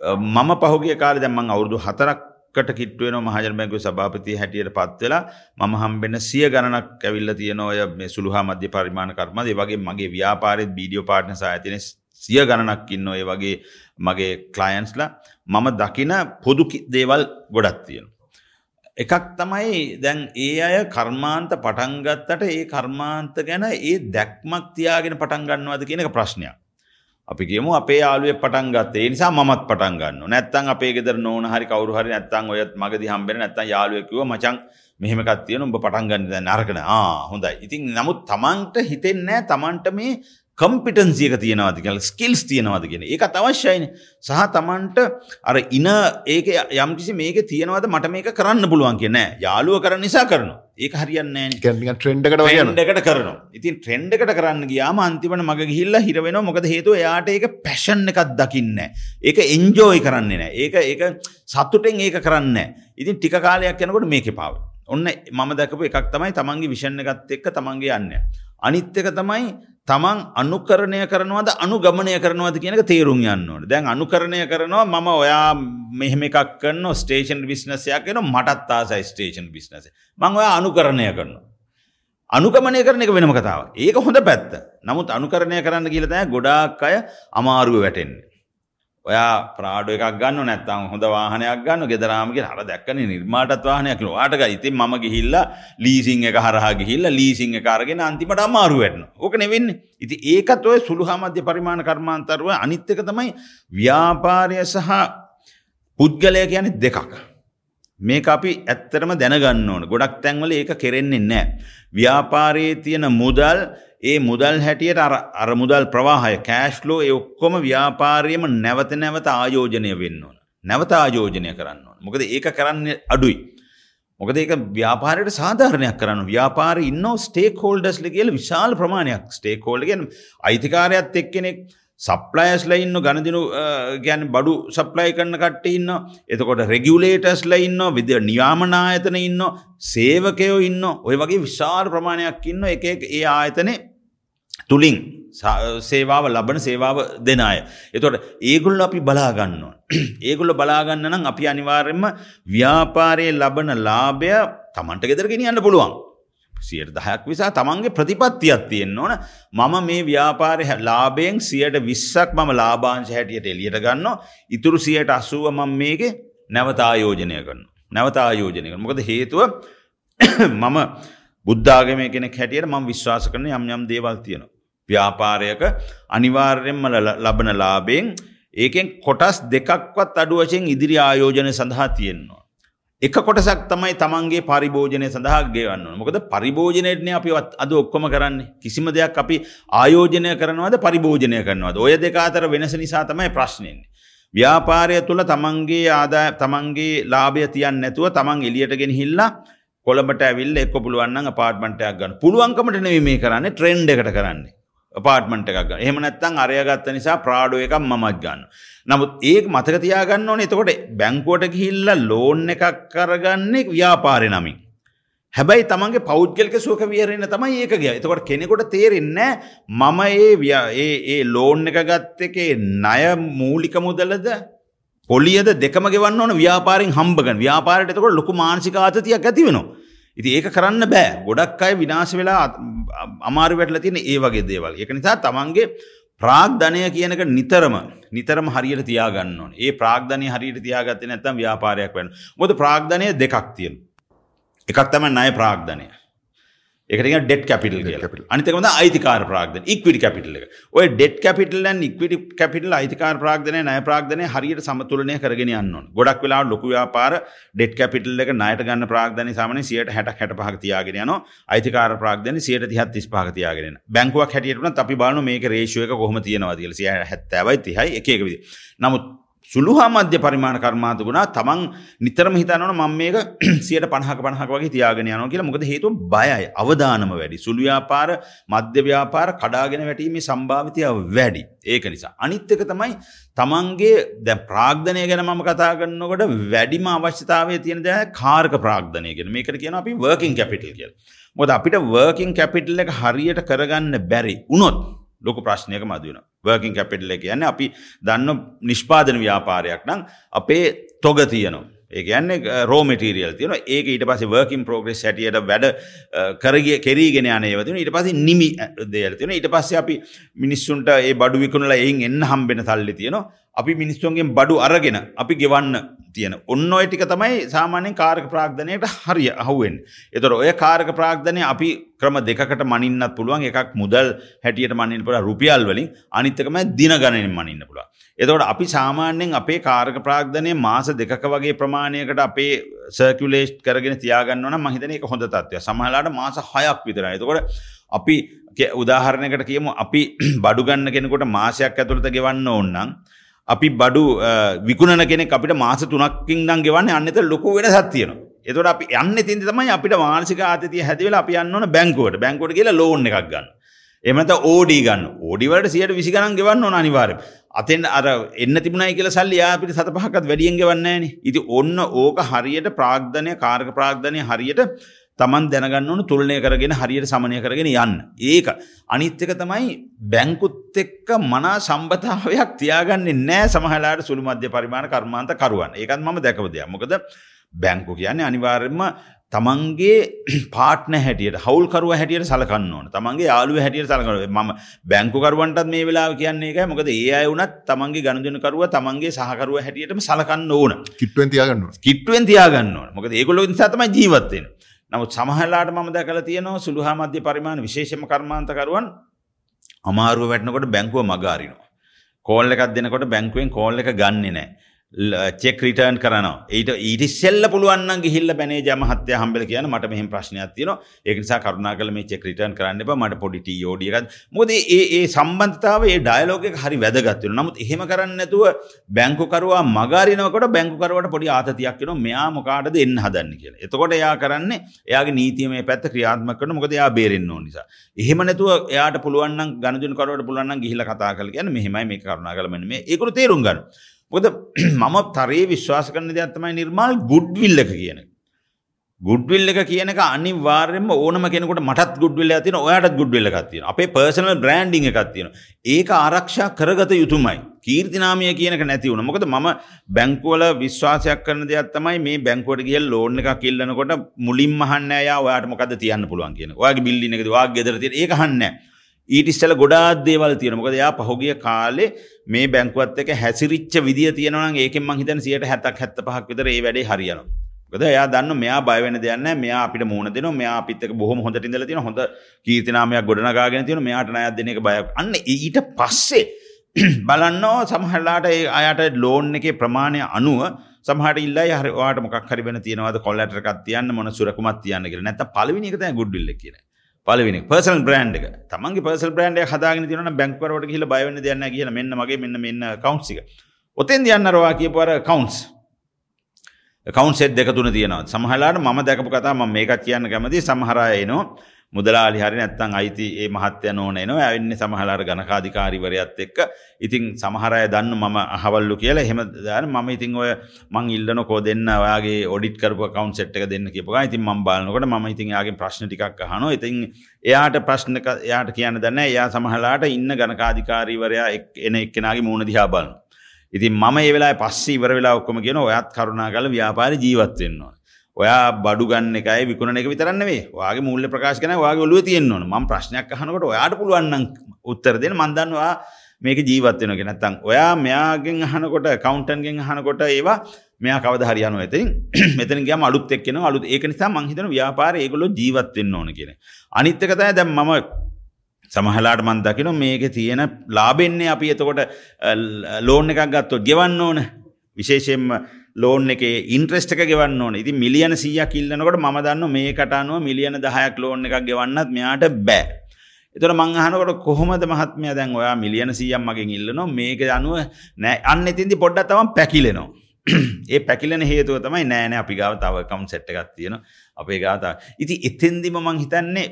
මම පහුගේ කාල දැම්මන් අවුරුදු හතරක් කට කිට්ුවෙන මහජන බැංකු සභාපති හැටියට පත්වෙලා මම හම්බෙන සිය ගණනක් ඇවිල්ල තියෙන ඔය මේ සුළුහා මධ්‍ය පරිමාණ කර්මද. වගේ මගේ ව්‍යාපාරෙත් බීඩියෝ පාට්න සායතින සිය ගණනක් ඉන්න ඔය වගේ මගේ කලයන්ස්ලා මම දකින පොදු දේවල් ගොඩක් තියෙන. එකක් තමයි දැන් ඒ අය කර්මාන්ත පටන්ගත්තට ඒ කර්මාන්ත ගැන ඒ දැක්මක් තියාගෙන පටන්ගන්නවාද කියනක ප්‍රශ්නයක්. අපි කියමු අපේ යාළුවේ පටන් ගත්තේ ඒ නිසා මමත් පටන් ගන්නවා. නැත්තම් අපේ ගෙදර නෝන හරි කවුරු හරි නැත්තම් ඔයත් මගදී හම්බෙන්නේ නැත්තම් යාළුවෙක් කිව්වා මචං මෙහෙම එකක් තියෙනවා උඹ පටන් ගන්න දැන් නරක නෑ. ආ හොඳයි. ඉතින් නමුත් Tamanට හිතෙන්නේ නැහැ Tamanට මේ කම්පිටන්සියක තියෙනවාද කියල ස්කිල්ස් තියෙනවාද කියෙන ඒකත් අවශ්‍යයින. සහ තමන්ට අර ඉන ඒක යම්කිසි මේක තියෙනවද මට මේක කරන්න පුළුවන් කියන යාලුව කරන්න නිසා කරන ඒක හරියන්නේ ට්‍රෙන්ඩකට ටකට කරන ඉතින් ට්‍රෙන්ඩකට කරන්න ගයාම අන්තිමට මග හිල්ල හිරවෙන මොකද හේතු යාට ඒක පැෂන් එකක් දකින්න ඒක එන්ජෝයි කරන්නේ නෑ. ඒක ඒක සත්තුටෙන් ඒක කරන්න ඉතින් ටික කාලයක් යනකොට මේක පාව ඔන්න මම දැකපු එකක් තමයි තමන්ගේ විෂණ ගත් එක්ක තමන්ගේ යන්න. අනිත්්‍යක තමයි තමන් අනුකරණය කරනවද අනුගමනය කරනවද කියනක තේරුම් යන්න ඕන. දැන් අනුකරණය කරනවා මම ඔයා මෙහෙම එකක් කරන්න ස්ටේෂන් බිස්නසයක් එන මටත් ආසයි ස්ටේෂන් බිස්නස මං ඔයා අනුකරණය කරනවා. අනුකමනය කරන එක වෙනම කතාව ඒක හොඳ පැත්ත. නමුත් අනුකරණය කරන්න කියලතෑ ගොඩාක් අය අමාරුව වැටෙන්නේ. ඔයා ප්‍රාඩ එකක් ගන්න නැත්තම් හොඳ වාහනයක් ගන්න ගෙදරාමගේ හර දැක්කන නිර්මාටත් වාහනයක් වාටක ඉතින් මම ගිහිල්ල ලීසිං එක හරහා ගිහිල්ල ලීසිං එක අරගෙන අන්තිමට අමාරු වැටන ඕක නෙවෙන්න. ඉති ඒකත් ඔය සුළු හමධ්‍ය පරිමාණ කර්මාන්තරුව අනිත්තක තමයි ව්‍යාපාරය සහ පුද්ගලය කියන දෙකක්. මේක අපි ඇත්තරම දැනගන්න ඕන. ගොඩක් තැන්වල ඒක කෙරෙන්නේ නෑ. ව්‍යාපාරයේ තියෙන මුදල් ඒ මුදල් හැටියට අර මුදල් ප්‍රවාහය කෑශ්ලෝ ඒ ඔක්කොම ව්‍යාපාරයම නැවත නැවත ආයෝජනය වෙන්න ඕන. නැවත ආයෝජනය කරන්න ඕන. මොකද ඒක කරන්න අඩුයි. මොකද ඒක ව්‍යාපාරයට සාධාරණයක් කරන්න ව්‍යාපාර ඉන්න ස්ටේක් හෝල්ඩස්ල කියල විශාල ප්‍රමාණයක් ස්ටේක් හෝල්ඩ ගෙන අයිතිකාරයත් එක්කෙනෙක් සප්ලයස්ල ඉන්න ගණදිනු ගැන බඩු සප්ලයි කරන්න කට ඉන්න එතකොට රෙගියුලේටස්ල ඉන්න විද නියාමනායතන ඉන්න සේවකයෝ ඉන්න ඔය වගේ විශාල ප්‍රමාණයක් ඉන්න එක ඒ ආයතනේ තුළින් සේවාව ලබන සේවාව දෙන අය. එතොට ඒගුල්ල අපි බලාගන්නවා. ඒගුල්ල බලාගන්න නම් අපි අනිවාර්යෙන්ම ව්‍යාපාරයේ ලබන ලාභය තමන්ට ගෙදර ගෙනියන්න පුළුවන්. සියට දහයක් විසා තමන්ගේ ප්‍රතිපත්තියක් තියෙන්න්න ඕන මම මේ ව්‍යාපාරය ලාබයෙන් සියට විස්සක් මම ලාබාංශ හැටියට එලියට ගන්න ඉතුරු සියට අසුව මම මේක නැවත ආයෝජනය කරන්න. නැවත ආයෝජනය කර මොකද හේතුව [CLEARS THROAT] මම බුද්ධාගම කෙනෙක් හැටියට මම විශ්වාස කරන යම් යම් දේවල් තියෙනවා. ව්‍යාපාරයක අනිවාර්යෙන්ම ලබන ලාබයෙන් ඒකෙන් කොටස් දෙකක්වත් අඩු වශයෙන් ඉදිරි ආයෝජනය සඳහා තියෙන්නවා. එක කොටසක් තමයි තමන්ගේ පරිභෝජනය සඳහා ගේවන්න මොකද පරිභෝජනයටන අපි අද ඔක්කොම කරන්නේ. කිසිම දෙයක් අපි ආයෝජනය කරනවද පරිභෝජනය කරනවද? ඔය දෙක අතර වෙනස නිසා තමයි ප්‍රශ්නයන්නේ. ව්‍යාපාරය තුළ තමන්ගේ ආදා තමන්ගේ ලාභය තියන් නැතුව තමන් එලියටගෙන හිල්ලා කොළඹට ඇවිල්ල එක්ක පුළුවන්න පාර්ට්මටයක් ගන්න. පුළුවන්කමට නෙව මේ කරන්න ට්‍රෙන්ඩ් එකට කරන්නේ. පාර්ට්මට එකක් ගන්න එහෙම නැත්තං අරයගත්ත නිසා ප්‍රාඩෝ එකක් මමත් ගන්න. නමුත් ඒක මතක තියාගන්න ඕන එතකොට බැංකුවට ගිහිල්ල ලෝන් එකක් කරගන්නේ ව්‍යාපාරය නමින්. හැබැයි තමන්ගේ පෞද්ගලක සුවක වියරෙන තමයි ඒක ගිය එතකොට කෙනෙකොට තේරෙන්න මම ඒ ඒ ලෝන් එක ගත්ත එකේ ණය මූලික මුදලද පොලියද දෙකම ගෙවන්න ඕන ව්‍යාපාරෙන් හම්බගන්න ව්යාපාරයට එතකොට ලොකු මානසික ආතතියක් ඇති වෙනවා. ඉති ඒක කරන්න බෑ. ගොඩක් අය විනාශ වෙලා අමාරු වැටල තියෙන ඒ වගේ දේවල්. එක නිසා තමන්ගේ ප්‍රාග්ධනය කියනක නිතරම නිතරම හරියට තියාගන්න ඕන. ඒ ප්‍රාග්ධනය හරියට තියාගත්ත නැත්තම් ව්‍යාපාරයක් වන්න. මොද ප්‍රාග්ධනය දෙකක් තියෙන එකක් තම ණය ප්‍රාග්ධනය එක ඩෙට කැපිටල් කිය අනිතකම අයිතිකාර ප්‍රාග්ධන ඉක්විට කැපිටල ඔය ඩෙට කැපිටල් ඉක්විට කැපිටල් අයිතිකාර ප්‍රාග්ධනය නය ප්‍රාග්ධනය හරියට සමතුලනය කරගෙන යන්න ගොඩක් වෙලා ලොකු ව්‍යාපාර ඩෙට කැපිටල් එක නයට ගන්න ප්‍රාග්ධන සාමන සියට හැට හැට පහක් තියාගෙන යන අයිතිකාර ප්‍රාග්ධන සියට තිහත් තිස් පහ තියාගෙන බැංකුවක් හැටියටන අපි බලන මේක රේශුවක කොහම තියෙනවා දිල සිය හැත්තවයි තිහයි එකක විදි නමුත් සුළුහා මධ්‍ය පරිමාණ කර්මාන්ත ගුණා තමන් නිතරම හිතනවන මම මේක [CLEARS THROAT] සියට පණහක පණහක වගේ තියාගෙන යනවා කියලා. මොකද හේතුව බයයි අවදානම වැඩි. සුළු ව්‍යාපාර මධ්‍ය ව්‍යාපාර කඩාගෙන වැටීමේ සම්භාවිතය වැඩි. ඒක නිසා අනිත් එක තමයි තමන්ගේ දැන් ප්‍රාග්ධනය ගැන මම කතා කරනකොට වැඩිම අවශ්‍යතාවය තියෙන දේ කාර්ක ප්‍රාග්ධනය ගැන මේකට කියනවා අපි වර්කින් කැපිටල් කියලා. මොකද අපිට වර්කින් කැපිටල් එක හරියට කරගන්න බැරි වුණොත් ලොකු ප්‍රශ්නයක මදවෙන වර්කින් කැපිටල කියන්න අපි දන්න නිෂ්පාදන ව්‍යාපාරයක් නම් අපේ තොග තියනවා. ඒගැන්න රෝමටිරියල් තියන ඒක ඊට පස වර්කින් පෝග්‍රෙස් හැටියට වැඩ කරගිය කෙරීගෙන යනයවතින ඊට පස නිමි දෙයල්තින ඊට පස්ස අපි මිනිස්සුන්ට ඒ බඩු විකුණලා එයින් එන්න හම්බෙන සල්ලි තියෙනවා. අපි මිනිස්සුන්ගෙන් බඩු අරගෙන අපි ගෙවන්න තියෙන. ඔන්න ඔය ටික තමයි සාමාන්‍යයෙන් කාරක ප්‍රාග්ධනයට හරිය අහුවෙන්. එතොර ඔය කාරක ප්‍රාග්ධනය අපි ක්‍රම දෙකට මනින්නත් පුළුවන්. එකක් මුදල් හැටියට මනින්න පුළ රුපියල් වලින්. අනිත්තකම දින ගණනින් මනින්න පුළුව. එතකොට අපි සාමාන්‍යයෙන් අපේ කාරක ප්‍රාග්ධනය මාස දෙක වගේ ප්‍රමාණයකට අපේ සර්කුලේස්් කරගෙන තියාගන්නවන මහිතන එක හොඳ තත්වය සමහලාට මාස හයක් විතර එතකොට අපි උදාහරණයකට කියමු. අපි [CLEARS THROAT] බඩුගන්න කෙනෙකොට මාසයක් ඇතුළත ගෙවන්න ඕන්නම් අපි බඩු විකුණන කෙනෙක් අපිට මාස තුනක්කින් දන් ගෙවන්න අන්නත ලොකු වෙන සත්තියනවා එතොට අපි යන්න තින්ති තමයි අපිට මානසික ආතතිය හැතිවල අපි යන්නන බැංකුවට. බැංකොට කියලා ලෝන් එකක් ගන්න. එමත ඕඩී ගන්න. ඕඩිවලට සියට විසිගණන් ගෙවන්න ඕන අනිවාරය අතෙන් අර එන්න තිබුණයි කියල සල්ලි යාපිට සත පහකත් වැඩියෙන් ගෙවන්නේන ඉති ඔන්න ඕක හරියට ප්‍රාග්ධනය කාර්ක ප්‍රාග්ධනය හරියට තමන් දැනගන්න ඕන තුළනය කරගෙන හරියට සමනය කරගෙන යන්න. ඒක අනිත්්‍යක තමයි බැංකුත් එක්ක මනා සම්බතාවයක් තියාගන්නේ නෑ සමහලාට සුළු මධ්‍ය පරිමාණ කර්මාන්ත කරුවන්. ඒකත් ම දැකවදයක් මොකද බැංකු කියන්නේ අනිවාර්යම තමන්ගේ පාට්න හැටියට හවල්කරුව හැටියට සලකන්න ඕන. තමන්ගේ යාලුව හැටියට සලකන ම බැංකුකරුවන්ටත් මේ වෙලා කියන්නේ එක මොකද ඒ අය වුනත් තමන්ගේ ගණදනකරුව තමන්ගේ සහකරුව හැටියටම සලකන්න ඕන. කිට්ුවෙන් තියාගන්න කිට්ුවෙන් තියාගන්න ඕන. මොකද ඒගොලො සතම ජීවත්තෙන නමුත් සමහලාට මම දැකල තියනවා සුළුහා මධ්‍ය පරිමාණ විශේෂම කර්මාන්තකරුවන් අමාරුව වැටනකොට බැංකුව මගාරිනවා. කෝල් එකක් දෙනකොට බැංකුවෙන් කෝල් එක ගන්නේ නෑ. චෙක් රිටර්න් කරන ඊට ඊට සෙල්ල පුළුවන් ගිහිල්ල බැනේ ජමහත්ය හම්බල කියන මට මෙහම ප්‍රශ්නයක් තියන ඒකනිසා කරුණා කල මේ චෙක් රිටර්න් කරන්න එප. මට පොඩිට යෝඩියකත් මොද ඒ ඒ සම්බන්ධතාව ඒ ඩයිලෝක හරි වැදගත්වන නමුත් එහෙම කරන්න නැතුව බැංකුකරවා මගාරිනකට බැංකුකරුවට පොඩි ආතතියක් වෙන මෙයා මොකාටද එන්න හදන්න කියලා. එතකොට එයා කරන්නේ එයාගේ නීතියම පැත්ත ක්‍රියාත්මක කරන මොකද එයා බේරෙන්න ඕන නිසා. එහෙම නැතුව එයාට පුළුවන් ගණජන කරවට පුළුවන් ගිහිල කතා කල කියන මෙහෙමයි. මේ කරුණා කල මෙන්න මේ. ඒකරු තේරුම් ගන්න. මොකද [CLEARS THROAT] මම තරයේ විශ්වාස කරන දෙයක් තමයි නිර්මාල් ගුඩ්විල් එක කියන එක. ගුඩ්විල් එක කියන එක අනිවාර්යෙන්ම ඕනම කෙනෙකුට මටත් ගුඩ්විල් එකක් තියෙනවා ඔයාටත් ගුඩ්විල් එකක් තියෙනවා අපේ පර්සනල් බ්‍රෑන්ඩින් එකක් තියෙනවා ඒක ආරක්ෂා කරගත යුතුමයි කීර්තිනාමය කියනක නැති වුණා මොකද මම බැංකුවල විශ්වාසයක් කරන දෙයක් තමයි මේ බැංකුවට ගිහලා ලෝන් එකක් ඉල්ලනකොට මුලින්ම අහන්නේ අය ඔයාට මොකද්ද තියන්න පුළුවන් කියන. ඔයාගේ බිල්ඩින් එකද ඔයාගේ ගෙදර තියෙන ඒක අහන්නේ නැහැ. ඊට ඉස්සල ගොඩාක් දේවල් තියෙනවා. මොකද එයා පහුගිය කාලේ මේ බැංකුවත් එක්ක හැසිරිච්ච විදිය තියෙනවා නම් ඒකෙන් මං හිතන්නේ 170ක් 75ක් විතර ඒ වැඩේ හරියනවා. මොකද එයා දන්න මෙයා බය වෙන දෙයක් නැහැ. මෙයා අපිට මූණ දෙනවා. මෙයා අපිත් එක්ක බොහොම හොඳට ඉඳලා තියෙනවා. හොඳ කීර්තිනාමයක් ගොඩනගාගෙන තියෙනවා. මෙයාට ණයක් දෙන එක බයක්. අන්න ඊට පස්සේ [CLEARS THROAT] බලන්නෝ සමහරලාට ඒ අයට ලෝන් එකේ ප්‍රමාණය අනුව සමහට ඉල්ලයි හරි ඔයාට මොකක් හරි වෙන තියෙනවද කොල්ලටර් එකක් තියන්න මොන සුරකුමක් තියන්න කියලා. නැත්නම් පළවෙනි එක තමයි ගුඩ්විල් එක කියන්නේ. පලවෙනි පර්සල් බ්‍රන්් එක. තමන්ගේ පර්සල් බ්‍රන්ඩ් හදාගෙන තියන බැංකරට කියල බයවන්න දයන්න කියල මෙන්න මගේ මෙන්න මෙන්න කවන්සික ඔතෙන් යන්නරවා කියපුවර කවන්ස් කවන්සෙත් දෙක තුන තියෙනවා. සමහලාට ම දැකපු කතා ම මේකත් කියන්න කැමති සමහරයනවා මුදලාලි හරි නැත්තං අයිති ඒ මහත්‍ය නෝන නවා ඇවෙන්නේ සමහලාර ගණකාධිකාරිවරයත් එක්ක. ඉතින් සමහරය දන්න මම අහවල්ලු කියලා එහෙම දාන මම ඉතින් ඔය මං ඉල්ලන කෝ දෙන්න ඔයාගේ ඔඩිට කරපු කවුන්් සෙට් එක දෙන්න කියපුවා ඉතින් මම බලනකොට මම ඉතින් යාගේ ප්‍රශ්න ටිකක් අහනවා. ඉතින් එයාට ප්‍රශ්න එයාට කියන්න දන්න එයා සමහලාට ඉන්න ගණකාධිකාරීවරයා එන එක්කෙනගේ මූුණ දිහා බලන්න ඉතින් මම ඒ වෙලා පස්සේ ඉවර වෙලා ඔක්කොම කියන ඔයත් කරුණා කල ව්‍යාපාර ජීවත්වෙන්නවා ඔයා බඩු ගන්න එකයි විකුණන එක විතරන්න වේ වාගේ මුල්ල ප්‍රකාශ කන වාගේ ඔලුව තියෙන්න ඕන. ම ප්‍රශ්නයක් අහනකොට ඔයාට පුළුවන්න්න උත්තර දෙන මන්දන්නවා මේක ජීවත්වෙන ගෙනත්තං ඔයා මෙයාගෙන් අහනකොට කවන්ටන්ගෙන් අහනකොට ඒවා මෙයා කවද හරියනු ඇතින් [CLEARS THROAT] මෙතන ගම අලුත් එක්කෙන අලුත් ඒක නිසා මංහිතන ව්‍යාපාර ඒගොලො ජීවත්වෙන්න ඕන කියෙන අනිත්තකතය දැම් මම සමහලාට මන් දකින මේක තියෙන ලාබෙන්නේ අපි එතකොට ලෝන් එකක් ගත්තොත් ගෙවන්න ඕන. විශේෂයෙන්ම ලෝන් එක ඉන්ට්‍රෙස්ට එක ගෙවන්න ඕන ඉති මිලියන සිය කිල්ලනකොට ම දන්න මේ කටනුව මිලියන දහයක් ලෝන් එකක් ගෙවන්නත් මෙයාට බෑ. එතට මංහනකොට කොහොමද මහත්මය දැන් ඔයා මිලියන සියම් මගින් ඉල්ලනවා මේක අනුව නෑ අන්න ඉතින්දි පොඩ්ඩත් තම පැකිලෙනවා. [CLEARS THROAT] ඒ පැකිලෙන හේතුව තමයි නෑනෑ අපි ගාව තව කම් සෙට්ට එකක් තියෙන අපේ ගාතා. ඉති එතෙන්දිම මං හිතන්නේ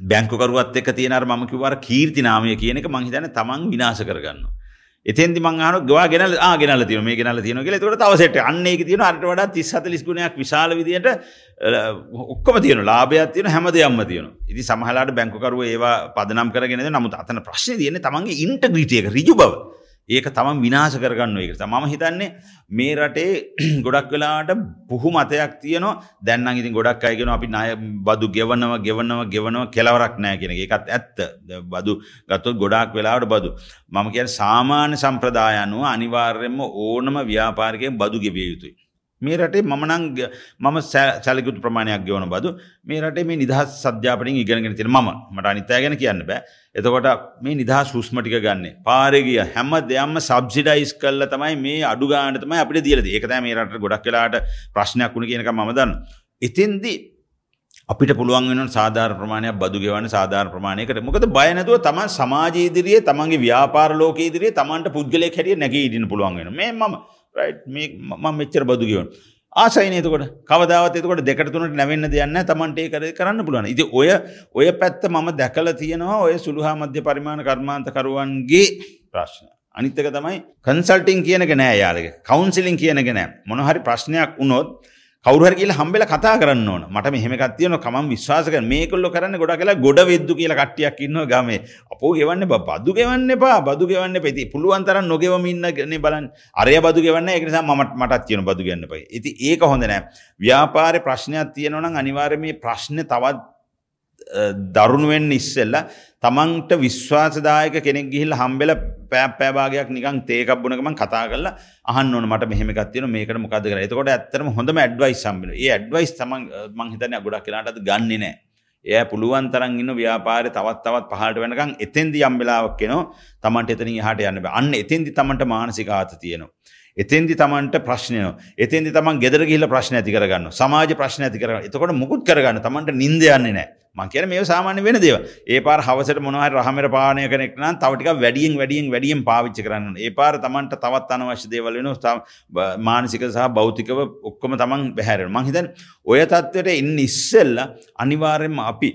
බැංකුකරුවත් එක තියෙනර මම කිවර කීර්ති නාමය කියන එක මංහිතන තමන් විනාශ කරගන්න. එතෙන්දි මංහන ගවා ගෙනල ආගෙනල තියන මේ ගෙනල තියන කියල. තොට තවසට අන්නේ තියන අට වඩා තිස් හතලිස් ගුණයක් විශාල විදියට ඔක්කම තියන ලාභයක් තියන හැම දෙයක්ම තියන ඉති සමහලාට බැංකුකරුව ඒවා පදනම් කරගෙන නමුත් අතන ප්‍රශ්න තියන තමන්ගේ ඉන්ටග්‍රීටියක රිජු බව. ඒක තමන් විනාශ කරගන්න එක මම හිතන්නේ මේ රටේ [CLEARS THROAT] ගොඩක් වෙලාට පුහු මතයක් තියනවා. දැන්න ඉතින් ගොඩක් අයගෙන අපි නාය බදු ගෙවනව ගෙවනව ගෙවනව කෙලවරක් නෑ කියෙන එකත් ඇත්ත. බදු ගත්තොත් ගොඩක් වෙලාට බදු. මම කිය සාමාන්‍ය සම්ප්‍රදායනුව අනිවාර්යෙන්ම ඕනම ව්‍යාපාරකයෙන් බදු ගෙවිය යුතුයි. මේ රටේ මමනං මම සැලකුතු ප්‍රමාණයක් ගෙවන බදු. මේ රටේ මේ නිදහස් සධ්‍යාපනින් ඉගෙනගෙන තින ම මට අනිතය ගැන කියන්න බෑ. එතකොට මේ නිදහස් සුස්මටික ගන්න. පාරගිය හැම දෙයම්ම සබ්සිඩයිස් කල්ල තමයි මේ අඩුගානතම අපිට දියලද ඒකත මේ රට ගොඩක් කලාට ප්‍රශ්නයක් වුණ කියනක මදන්න. ඉතින්දි අපිට පුළුවන් වෙන සාධාර ප්‍රමාණයක් බදු ගෙවන්න සාධාර ප්‍රමාණයකට. මොකද බයනතුව තම සමාජීදිරියේ තමන්ගේ ව්‍යාපාර ලෝකීදිරියේ තමන්ට පුද්ගලය හැටිය නැගේ ඉඩින පුළුවන් වෙන මේ මම මේ මම මෙච්චර බදු ගෙවන. ආසයිනයතකොට කවදාවත් එතකොට දෙකට තුනට නැවෙන්න දෙයන්න තමන්ට කර කරන්න පුළුවන්. ඉති ඔය ඔය පැත්ත මම දැකල තියෙනවා ඔය සුළුහා මධ්‍ය පරිමාණ කර්මාන්තකරුවන්ගේ ප්‍රශ්න. අනිත්තක තමයි කන්සල්ටිං කියනක නෑ යාලගේ. කවන්සිලින් කියනක නෑ. මොනහරි ප්‍රශ්නයක් වුණොත් කවුහර කියල හම්බෙල කතා කරන්න ඕන. මට මෙහෙමකත් තියන කම විශ්වාසක මේකොල්ල කරන්න. ගොඩ කියලා ගොඩ වෙද්දු කියල කට්ටියක් ඉන්න ගමේ. අපෝ ගෙවන්න බදු ගෙවන්න එපා. බදු ගෙවන්න පැති පුළුවන්තර නොගෙවමින්න ගන බලන් අරය බදු ගෙවන්න එකනිසා මට මටත් තියෙන බදු ගන්න පයි ඇති ඒක හොඳ නෑ ව්‍යාපාරය ප්‍රශ්නයක් තියෙනවනම් අනිවාර්මය ප්‍රශ්න තවත් දරුණුවෙන් ඉස්සෙල්ල තමන්ට විශ්වාසදායක කෙනෙක් ගිහිල් හම්බෙල පෑ පෑභාගයක් නිකන් තේකක්බුණකම කතා කරලා අහන්න ඕන මට මෙහෙමකත්තියන මේකට මොකද කර එතකොට ඇත්තරම හොඳම ඇඩ්වයිස් සම්බෙන ඒ ඇඩ්වයිස් තමන් මංහිතන ගොඩක් කියලාටත් ගන්නේ නෑ. එය පුළුවන් තරන් ඉන්න ව්‍යාපාරය තවත් තවත් පහට වෙනකම් එතෙන්දි යම්බෙලාවක් කෙනවා තමන්ට එතන හට යන්න අන්න එතෙන්දි තමන්ට මානසික ආත තියෙනවා. එතෙන්දි තමන්ට ප්‍රශ්නය එතෙන්දි තමන් ගෙදර ගිහිල ප්‍රශ්න ඇති කරගන්න සමාජ ප්‍රශ්න ඇති කරගන්න එතකොට මුකුත් කරගන්න තමන්ට නින්ද යන්නේ නෑ මං කියන මේ සාමාන්‍ය වෙන දේව ඒ පාර හවසට මොනහරි රහමෙර පානය කෙනෙක් නම් තව ටිකක් වැඩියෙන් වැඩියෙන් වැඩියෙන් පාවිච්චි කරන්න ඒ පාර තමන්ට තවත් අනවශ්‍ය දේවල් වෙනවා. මානසික සහ භෞතිකව ඔක්කොම තමන් බැහැරෙන මං හිතන්නේ ඔය තත්ත්වයට ඉන්න ඉස්සෙල්ලා අනිවාර්යයෙන්ම අපි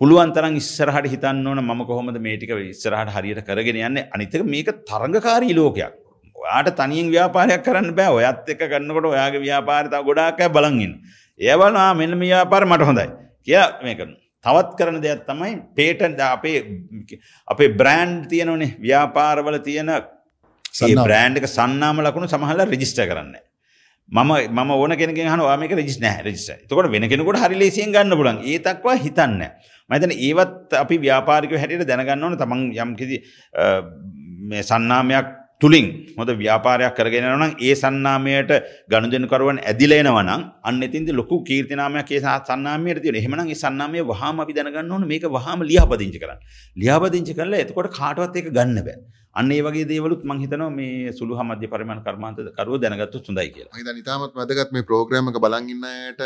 පුළුවන් තරම් ඉස්සරහට හිතන්න ඕන මම කොහොමද මේ ටික ඉස්සරහට හරියට කරගෙන යන්නේ. අනිත් එක මේක තරඟකාරී ලෝකයක්. ඔයාට තනියෙන් ව්‍යාපාරයක් කරන්න බෑ ඔයත් එක්ක කරනකොට ඔයාගේ ව්‍යාපාරය තව ගොඩාක් අය බලන් ඉන්න. ඒවල මෙන්න මේ ව්‍යාපාර මට හොඳයි. කියලා මේක තවත් කරන දෙයක් තමයි පේටන් අපේ අපේ බ්‍රෑන්් තියෙනවනේ ව්‍යාපාරවල තියෙන බ්‍රෑන්් එක සන්නාම ලකුණු සමහල රජිස්ට කරන්න. මම ම ඕන කෙනෙ හන වාමක රජිස් නෑ රජිස්ට තකොට වෙන කෙනෙකුට හරි ලේසියෙන් ගන්න පුලන් ඒතක්වා හිතන්න. මතන ඒවත් අපි ව්‍යාපාරික හැටියට දැනගන්න ඕන තමන් යම්කිසි සන්නාමයක් තුළින් හොඳ ව්‍යාපාරයක් කරගෙන නම් ඒ සන්නාමයට ගණුදෙනකරුවන් ඇදිලේනවනම් අන්න එතින්ද ලොකු කීර්තිනාමයක් ඒ සන්නාමයට තියෙන එහෙමනම් ඒ සන්නාමය වහාම අපි දැනගන්න ඕන මේක වහාම ලියාපදිංචි කරන්න. ලියාපදිංචි කරලා එතකොට කාටවත් ඒක ගන්න බෑ. අන්න ඒ වගේ දේවලුත් මං හිතනවා මේ සුළු මධ්‍ය පරිමාණ කර්මාන්ත කරුව දැනගත්තොත් හොඳයි කියලා. මම හිතන්නේ ඉතාමත් වැදගත් මේ ප්‍රෝග්‍රෑම් එක බලන් ඉන්න අයට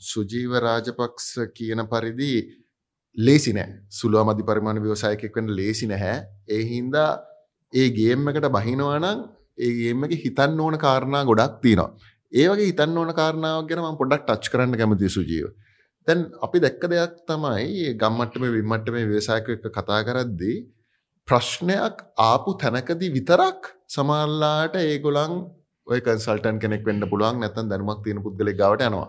සුජීව රාජපක්ෂ කියන පරිදි ලේසි නෑ. සුළු මධ්‍ය පරිමාණ ව්‍යවසායකයෙක් වෙන්න ලේසි නැහැ. ඒ හින්දා ඒ ගේම් එකට බහිනවනම් ඒ ගේම් එක හිතන්න ඕන කාරණා ගොඩක් තියෙනවා. ඒ වගේ හිතන්න ඕන කාරණාවක් ගැන මම පොඩ්ඩක් ටච් කරන්න කැමතියි සුජීව. දැන් අපි දැක්ක දෙයක් තමයි ගම්මට්ටමේ විමට්ටමේ ව්‍යවසායකයෙක් එක්ක කතා කරද්දී ප්‍රශ්නයක් ආපු තැනකදී විතරක් සමහරලාට ඒගොල්ලන් ඔය කන්සල්ටන්ට් කෙනෙක් වෙන්න පුළුවන් නැත්නම් දැනුමක් තියෙන පුද්ගලෙක් ගාවට යනවා.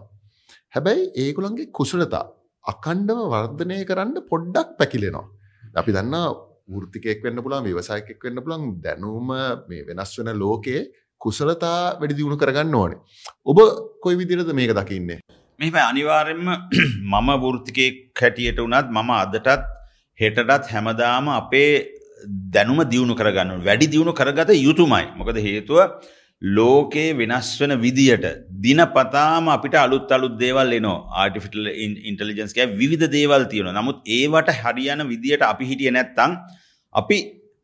හැබැයි ඒගොල්ලන්ගේ කුසලතා අකණ්ඩව වර්ධනය කරන්න පොඩ්ඩක් පැකිලෙනවා. අපි දන්නා වෘතිකෙක් වෙන්න පුළුවන් ව්‍යවසායකෙක් වෙන්න පුළුවන් දැනුම මේ වෙනස් වෙන ලෝකයේ කුසලතා වැඩි දියුණු කරගන්න ඕනේ. ඔබ කොයි විදිහටද මේක දකින්නේ? මෙහෙම අනිවාර්යෙන්ම [CLEARS THROAT] මම වෘත්තිකයෙක් හැටියට වුණත් මම අදටත් හෙටටත් හැමදාම අපේ දැනුම දියුණු කරගන්න වැඩි දියුණු කරගත යුතුමයි. මොකද හේතුව ලෝකයේ වෙනස් වෙන විදියට දිනපතාම අපිට අලුත් අලුත් දේවල් එනවා ආටිෆිටල් ඉන්ටලිජන්ස් කෑ විවිධ දේවල් තියෙනවා. නමුත් ඒවට හරියන විදියට අපි හිටියේ නැත්තම් අපි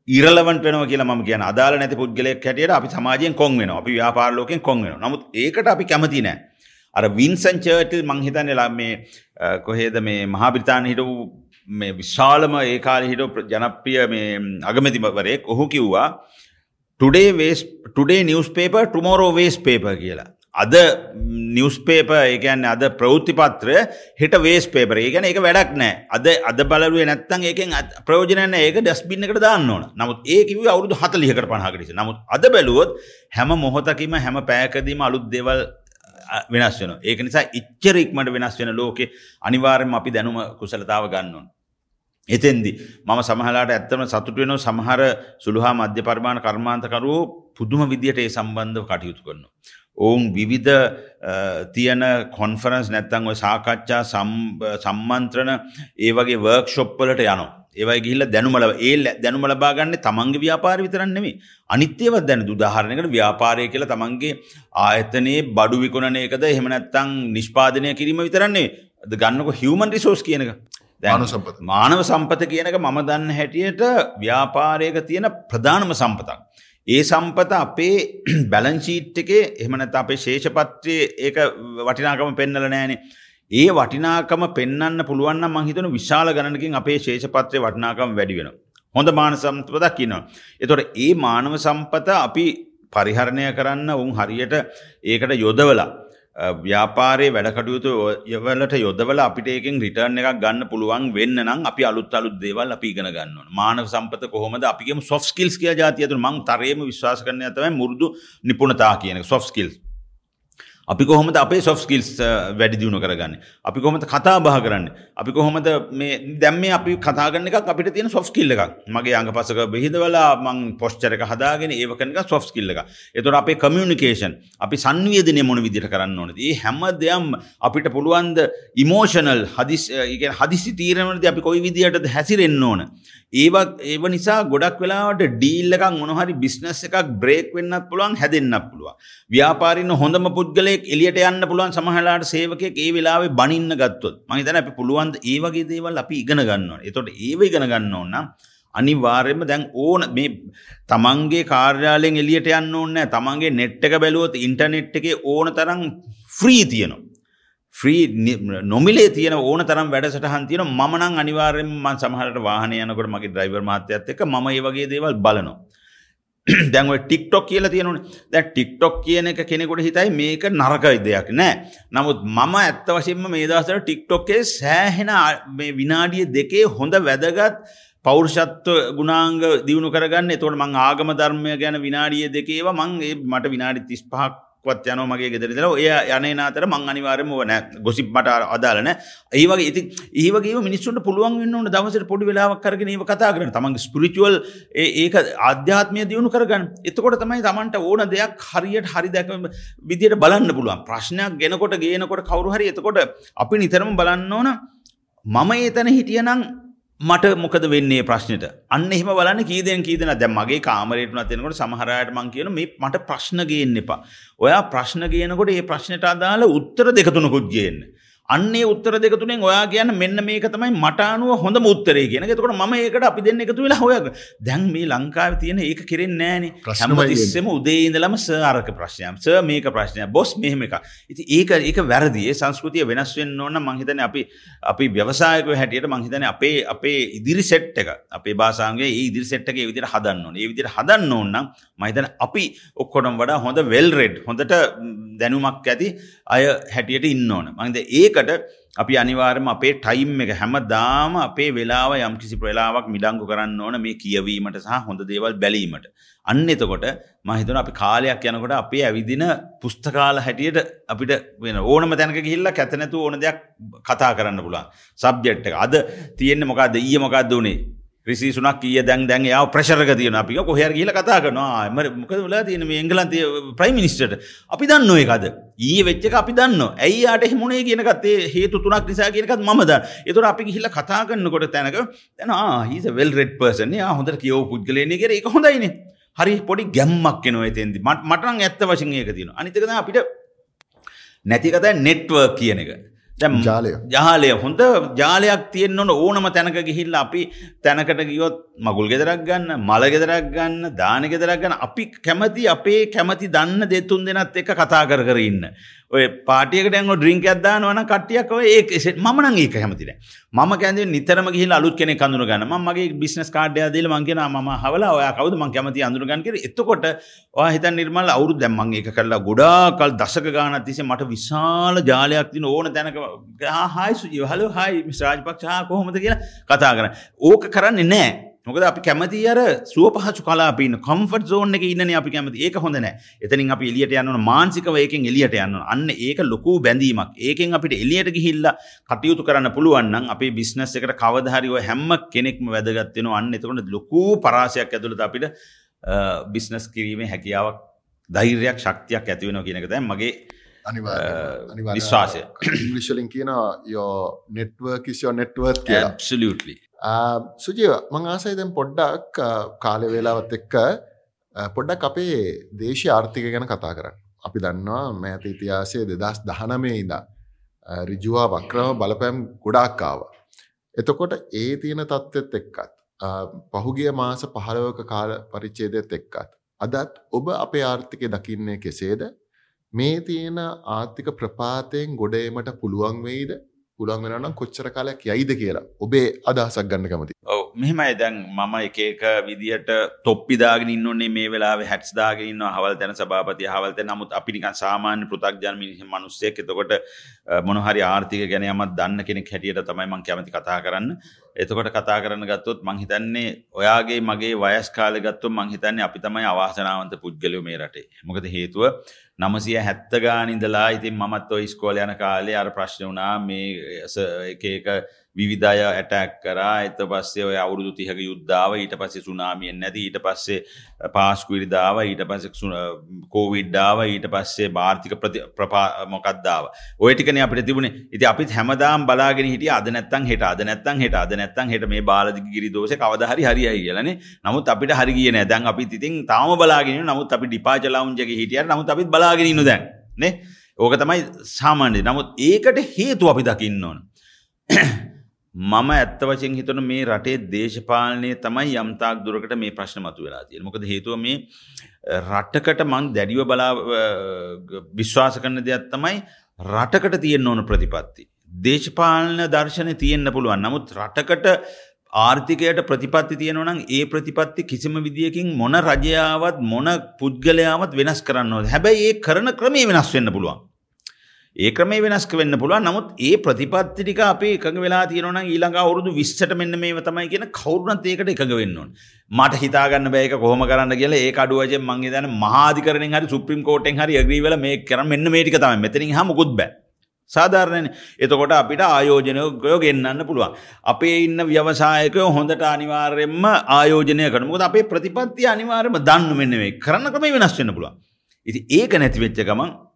ඉරලවන්ට වෙනවා කියලා මම කියන අදාළ නැති පුද්ගලයෙක් හැටියට අපි සමාජයෙන් කොන් වෙනවා. අපි ව්‍යාපාර ලෝකෙන් කොන් වෙනවා. නමුත් ඒකට අපි කැමති නැහැ. අර වින්සන් චර්ටිල් මං හිතන්නේ මේ කොහේද මේ මහා බ්‍රිතාන්‍ය හිටපු මේ විශාලම ඒ කාලේ හිටපු ජනප්‍රිය මේ අගමැතිවරයෙක් ඔහු කිව්වා today waste today news paper tomorrow waste paper කියලා. අද නිවස් පේප ඒකන්න අද ප්‍රෞතිපත්‍රය හිට වේස් පේපර ඒකන එක වැඩක් නෑ. අද අද බලුවේ නැත්තන් ඒකෙන් ප්‍රෝජනන ඒක ඩස්බින්න එකට දාන්න ඕන. නමුත් ඒකිව අවුදු හතලිහකට පහකරිසි නමුත් අද බැලුවොත් හැම මොහොතකිම හැම පෑකදීම අලුත් දෙවල් වෙනස් වෙන ඒක නිසා ඉච්චර ඉක්මට වෙනස් වෙන ලෝකෙ අනිවාර්යම අපි දැනුම කුසලතාව ගන්නවන්. එතෙන්දි මම සමහලාට ඇත්තම සතුට වෙන සමහර සුළුහා මධ්‍ය පරිමාණ කර්මාන්තකරුවෝ පුදුම විදියට ඒ සම්බන්ධව කටයුතු කරනවා. ඔවුන් විවිධ තියන කොන්ෆරන්ස් නැත්තං ඔය සාකච්ඡා සම්මන්ත්‍රණ ඒ වගේ වර්ක් ෂොප්පලට යනවා. ඒවයි ගිහිල්ල දැනුමල ඒ දැනුම ලබාගන්න තමන්ගේ ව්‍යාපාර විතරන්නෙමේ අනිත්‍යවත් දැන දුදාහරණයකට ව්‍යාපාරය කියලා තමන්ගේ ආයතනයේ බඩු විකුණන එකද එහෙම නැත්තං නිෂ්පාදනය කිරීම විතරන්නේ ද ගන්නක හිවමන් රිසෝස් කියනක මානව සම්පත. කියනක මම දන්න හැටියට ව්‍යාපාරයක තියෙන ප්‍රධානම සම්පතක්. ඒ සම්පත අපේ [CLEARS THROAT] බැලන්ශීට් එකේ එහමනත අපේ ශේෂපත්‍රයේ ඒක වටිනාකම පෙන්නල නෑනේ ඒ වටිනාකම පෙන්න්න පුළුවන් මහිතන විශාල ගණනකින් අපේ ශේෂපත්‍රය වටිනාකම් වැඩි වෙන. හොඳ මාන සම්පතක් කියනවා. එතොට ඒ මානව සම්පත අපි පරිහරණය කරන්න උන් හරියට ඒකට යොදවලා. ව්‍යාපාරයේ වැඩකටයුතු යවලට යොදවල අපිට ඒකෙන් රිටර්න් එකක් ගන්න පුළුවන් වෙන්න නම් අපි අලුත් අලුත් දේවල් අපි ඉගෙන ගන්න ඕන. මානව සම්පත කොහොමද අපිගේම soft skills කියලා જાතිය අතර මම තරයේම විශ්වාස කරන තමයි මුරුදු නිපුණතා කියන soft skills. අපි කොහොමද අපේ සොෆ් ස්කිල්ස් වැඩි දියුණු කරගන්න? අපි කොහොමද කතා බහ කරන්න? අපි කොහොමද මේ දැම්ම අපි කතාගන්න එකක් අපිට තියෙන සොෆ් කිල්ල එකක්. මගේ අඟ පසක බෙහිදවලා මං පොස්්චර එක හදාගෙන ඒවකනක සොෆ් කිල්ල එක එතුට අපේ කමියනිකේෂන් අපි සංවේදනය මොන විදිට කරන්න ඕනද? ඒ හැම දෙයම් අපිට පුළුවන්ද ඉමෝෂනල් හදිස් හදිසි තීරණද අපි කොයි විදිහටද හැසිරෙන්න්න ඕන? ඒවත් ඒව නිසා ගොඩක් වෙලාවට ඩීල් එකක් මොනහරි බිස්නස් එකක් බ්‍රේක් වෙන්නත් පුළුවන් හැදෙන්න්න පුළුව ව්‍යාපාරින්න හොඳම පුද්ගලය කෙනෙක් එලියට යන්න පුළුවන් සමහලාට සේවකයෙක් ඒ වෙලාවේ බනින්න ගත්තොත් මම හිතන්නේ අපි පුළුවන් ඒ වගේ දේවල් අපි ඉගෙන ගන්න ඕනේ. එතකොට ඒව ඉගෙන ගන්න ඕන නම් අනිවාර්යයෙන්ම දැන් ඕන මේ තමන්ගේ කාර්යාලයෙන් එළියට යන්න ඕනේ නැහැ. තමන්ගේ නෙට් එක බැලුවොත් ඉන්ටර්නෙට් එකේ ඕන තරම් ෆ්‍රී තියෙනවා. ෆ්‍රී නොමිලේ තියෙන ඕන තරම් වැඩසටහන් තියෙන මම නම් අනිවාර්යෙන්ම මම සමහරට වාහනේ යනකොට මගේ ඩ්‍රයිවර් මහත්තයත් එක්ක මම මේ වගේ දේවල් බලනවා. [CLEARS THROAT] දැන්ව ටික්ටොක් කියල තියෙනුන. දැ ටික්ටොක් කියන එක කෙනෙකුට හිතයි මේක නරකයි දෙයක් නෑ. නමුත් මම ඇත්ත වශයෙන්ම මේ දසර ටික්ටොක්කේ සෑහෙන මේ විනාඩිය දෙකේ හොඳ වැදගත් පෞර්ෂත්ව ගුණාංග දියුණු කරගන්න. තොට මං ආගම ධර්මය ගැන විනාඩිය දෙකේව. මං මට විනාඩි තිස් පහක් වත් යන මගේ ගෙදරදල ඔය යන අතර මං අනිවාරම වන ගොසිප් මට අදාලන ඒවගේ ඉති ඒවගේ මිනිස්සුන්ට පුළුවන් වන්න දවසට පොඩි වෙලාවක් කරගෙන ඒ කතා කරන තමන්ගේ ස්පිරිචුවල් ඒක අධ්‍යාත්මය දියුණු කරගන්න. එතකොට තමයි තමන්ට ඕන දෙයක් හරියට හරි දැක විදියට බලන්න පුළුවන්. ප්‍රශ්නයක් ගෙනකොට ගේනකොට කවරු හරි එතකොට අපි නිතරම බලන්න ඕන. මම ඒතන හිටියනම් මට මොකද වෙන්නේ ප්‍රශ්නයට අන්න එහෙම බලන්න කීදෙන් කීදෙන දැන් මගේ කාමරේට උනත් එනකොට සමහර අයට මං කියන මේ මට ප්‍රශ්න ගේන්න එපා. ඔයා ප්‍රශ්න ගේනකොට ඒ ප්‍රශ්නට අදාළ උත්තර දෙක තුනකුත් ගේන්න. අන්නේ උත්තර දෙක තුනෙන් ඔයා කියන්න මෙන්න මේක තමයි මට අනුව හොඳම උත්තරේ කියන. එතකොට මම ඒකට අපි දෙන්න එකතු වෙලා හොයග. දැන් මේ ලංකාවේ තියෙන ඒක කෙරෙන්නේ නැහනේ. හැමතිස්සෙම උදේ ඉඳලම සර් අරක ප්‍රශ්නයක්. සර් මේක ප්‍රශ්නයක්. බොස් මෙහෙම එකක්. ඉතින් ඒක ඒක වැරදි. ඒ සංස්කෘතිය වෙනස් වෙන්න ඕන මං හිතන්නේ අපි අපි ව්‍යවසායකයෝ හැටියට මං හිතන්නේ අපේ අපේ ඉදිරි සෙට් එක අපේ භාෂාංගයේ ඒ ඉදිරි සෙට් එක ඒ විදිහට හදන්න ඕනේ. ඒ විදිහට හදන්න ඕන නම් මම හිතන්නේ අපි ඔක්කොටම වඩා හොඳ වෙල් රෙඩ් හොඳට දැනුමක් ඇති අය හැටියට ඉන්න ඕන. මං ඒක ඒකට අපි අනිවාර්යම අපේ ටයිම් එක හැමදාම අපේ වෙලාව යම් කිසි වෙලාවක් මිඩංගු කරන්න ඕන මේ කියවීමට සහ හොඳ දේවල් බැලීමට. අන්න එතකොට මම හිතනවා අපි කාලයක් යනකොට අපේ ඇවිදින පුස්තකාල හැටියට අපිට වෙන ඕනම තැනක ගිහිල්ලා කැත නැතුව ඕන දෙයක් කතා කරන්න පුළුවන්. සබ්ජෙක්ට් එක. අද තියෙන්නේ මොකද්ද? ඊයේ මොකද්ද උනේ? රිසිසුනක් කිය දැන් දැන් යා ප්‍රශරක තියන අපි කොහර කියල කතා කරනවා. එම මොකද වෙලා තියෙන මේ එංගලන්තය ප්‍රයි මිනිස්ටට අපි දන්න එකද ඒ වෙච්චක අපි දන්න. ඇයි අට හිමුණේ කියනකත්තේ හේතු තුනක් නිසා කියනකත් මද එතුර අපි හිල්ල කතා කරන්නකොට තැනක තැන හිස වෙල් රෙඩ් පර්සන හොඳ කියව පුද්ගලයන කර එක හොඳයින. හරි පොඩි ගැම්මක් කෙනව ඇතෙන්දි මට මටන් ඇත්ත වශයෙන් ඒක තියෙන අනිතකද අපිට නැතිකත නෙට්වර්ක් කියන එක. ජාලය. ජාලය. හොඳ ජාලයක් තියෙන්න්න ඕන ඕනම තැනක ගිහිල්ල අපි තැනකට ගියොත් මගුල් ගෙදරක් ගන්න මල ගෙදරක් ගන්න දාන ගෙදරක් ගන්න. අපි කැමති අපේ කැමති දන්න දෙතුන් දෙනත් එක කතා කර කර ඉන්න. ඔය පාටියකට ඇ ඩ්‍රිංක අදදානවන කටියක් ඔය ඒ මන ඒක හැමතින ම කැද නිතරම ගහි අලුත් කෙනෙ කඳුර ගන්න. මගේ බිස්නස් කාඩය දල මංගෙන ම හවලා ඔය කවද? මං කැමති අඳුරගන් කර එතකොට හිත නිර්මල් අවුරු දැම්මන් එක කරලා ගොඩාකල් දසක ගාන තිසේ මට විශාල ජාලයක් තින ඕන තැනක හායි සුජී හල හයි මිස්රාජපක්ෂා කොහොමද? කියලා කතා කරන්න ඕක කරන්නේ නෑ. මොකද අපි කැමති අර සුව පහසු කලාපින්න කොම්ෆර්ට් සෝන් එක ඉන්න අපි කැමති ඒක හොඳ නෑ. එතනින් අපි එලියට යන්න මානසිකව ඒකෙන් එලියට යන්න අන්න ඒක ලොකු බැඳීමක්. ඒකෙන් අපිට එලියට ගිහිල්ලා කටයුතු කරන්න පුළුවන් නම් අපේ බිස්නස් එකට කවදා හරි ඔය හැම කෙනෙක්ම වැදගත් වෙනවා. අන්න එතකොට ලොකු පරාසයක් ඇතුළත අපිට බිස්නස් කිරීමේ හැකියාවක් ධෛර්යයක් ශක්තියක් ඇති වෙනවා කියන එක මගේ විශ්වාසය ඉංග්‍රිෂලින් කියන your network is your network කියලා absolutely සුජීව මං ආසයි දැන් පොඩ්ඩක් කාලය වෙලාවත් එක්ක පොඩ්ඩක් අපේ දේශය ආර්ථික ගැන කතා කරන්න. අපි දන්නවා මෑත ඉතිහාසය දෙදස් දහනමේ ඉදා රිජුවා වක්‍රම බලපෑම් ගොඩාක්කාව. එතකොට ඒ තියෙන තත්ත්වෙත් එක්කත්. පහුගිය මාස පහළවක කාල පරිච්චේදයත් එක්කත්. අදත් ඔබ අපේ ආර්ථිකය දකින්නේ කෙසේද මේ තියෙන ආර්ථික ප්‍රපාතයෙන් ගොඩේමට පුළුවන් වෙයිද පුළුවන් වෙනවා නම් කොච්චර කාලයක් යයිද කියලා ඔබේ අදහසක් ගන්න කැමති. ඔව් මෙහෙමයි දැන් මම එක එක විදියට තොප්පි දාගෙන ඉන්න ඕනේ මේ වෙලාවේ හැට්ස් දාගෙන ඉන්නවා හවල් තැන සභාපති හවල් තැන නමුත් අපි නිකන් සාමාන්‍ය පෘථග්ජන මිනිස්සෙක් එතකොට මොන හරි ආර්ථික ගැන යමක් දන්න කෙනෙක් හැටියට තමයි මම කැමති කතා කරන්න. එතකොට කතා කරන්න ගත්තොත් මං හිතන්නේ ඔයාගේ මගේ වයස් කාලේ ගත්තොත් මං හිතන්නේ අපි තමයි අවාසනාවන්ත පුද්ගලයෝ මේ රටේ. මොකද හේතුව නමසිය හැත්ත ගානින්දලා ඉතින් මමත් ඔය ස්කෝල යන කාලේ අර ප්‍රශ්න වුණා මේ එක එක විවිධය ඇටැක් කරා. එත පස්සේ ඔය අවුරුදු තිහක යුද්ධාව ඊට පස්සේ සුනාමියෙන් නැති ඊට පස්සේ පාස්කුවිරිදාව ඊට පස්සේ කෝවිඩ්ඩාව ඊට පස්සේ භාර්ථික මොකක්දාව ඔයටිකන අපිට තිබුණේ. ඉති අපිත් හැමදාම් බලාගෙන හිටිය අද නැත්තන් හෙට අද නැත්තන් හෙට අද නැත්තන් හෙට මේ බාලදි ගිරි දෝෂ කවදහරි හරියයි කියලනේ නමුත් අපිට හරි කියන දැන් අපි ඉතින් තාම බලාගෙන නමුත් අපි ඩිපාචලවුන්ජගේ හිටිය නමුත් අපිත් බලාගෙනන්න දැන් නේ. ඕක තමයි සාමාන්‍ය නමුත් ඒකට හේතු අපි දකින්න ඕන. මම ඇත්ත වශයෙන් හිතන මේ රටේ දේශපාලනය තමයි යම්තාක් දුරකට මේ ප්‍රශ්න මතු වෙලා තියෙන. මොකද හේතුව මේ රටකට මං දැඩිව බලා විශ්වාස කරන දෙයක් තමයි රටකට තියෙන්න ඕන ප්‍රතිපත්ති. දේශපාලන දර්ශනය තියෙන්න පුළුවන්. නමුත් රටකට ආර්ථිකයට ප්‍රතිපත්ති තියෙනවා නම් ඒ ප්‍රතිපත්ති කිසිම විදියකින් මොන රජයාවත් මොන පුද්ගලයාවත් වෙනස් කරන්න ඕනේ. හැබැයි ඒ කරන ක්‍රමේ වෙනස් වෙන්න පුළුවන්. ඒ ක්‍රමේ වෙනස්ක වෙන්න පුළුවන් නමුත් ඒ ප්‍රතිපත්ති ටික අපි එකඟ වෙලා තියෙනවා නම් ඊළඟ අවුරුදු 20ට මෙන්න මේව තමයි කියන කවුරුනත් ඒකට එකඟ වෙන්න ඕන. මට හිතා ගන්න බෑ ඒක කොහොම කරන්න කියලා ඒක අඩුව වශයෙන් මං හිතන්නේ මහාධිකරණයෙන් හරි සුප්‍රීම කෝර්ටෙන් හරි ඇග්‍රී වෙලා මේක කරන්න මෙන්න මේ ටික තමයි. මෙතනින් හා මුකුත් බෑ. සාධාරණනේ. එතකොට අපිට ආයෝජනයකයෝ ගෙන්නන්න පුළුවන්. අපේ ඉන්න ව්‍යවසායකයෝ හොඳට අනිවාර්යයෙන්ම ආයෝජනය කරනවා. මොකද අපේ ප්‍රතිපත්තිය අනිවාර්යයෙන්ම දන්න මෙන්න මේ කරන්න ක්‍රමය වෙනස් වෙන්න පුළුවන්. ඉතින් ඒක නැති වෙච්ච ගමන්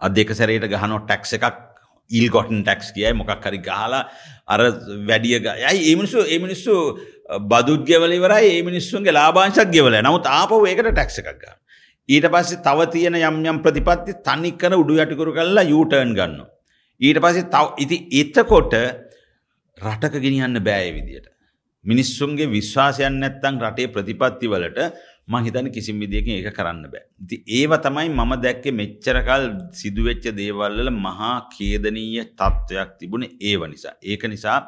අදක සැරයට ගහනො ටැක්ස එකක් ඉල් ගොටන් ටැක්ස් කියයි මොකක් හරි ගහලා අර වැඩිය යයි ඒමිනිස්සු ඒමිනිස්සු බදුද්ගවලිවරයි ඒ මිනිස්සුන්ගේ ලාබාංශක් ගෙවල නමුත් ආපව ඒකට ටැක්ස එකක් ගන්න. ඊට පස්සේ තව තියෙන යම් යම් ප්‍රතිපත්ති තනිකර උඩු යටිකුරු කල්ලා යුටර්න් ගන්න. ඊට පස්සේ තව ඉති එතකොට රටක ගෙනියන්න බෑ විදියට. මිනිස්සුන්ගේ විශ්වාසයන් නැත්තං රටේ ප්‍රතිපත්ති වලට මං හිතන්නේ කිසිම විදියකින් ඒක කරන්න බෑ. ඉතින් ඒව තමයි මම දැක්කේ මෙච්චරකල් සිදුවෙච්ච දේවල් වල මහා ඛේදනීය තත්වයක් තිබුණේ ඒව නිසා. ඒක නිසා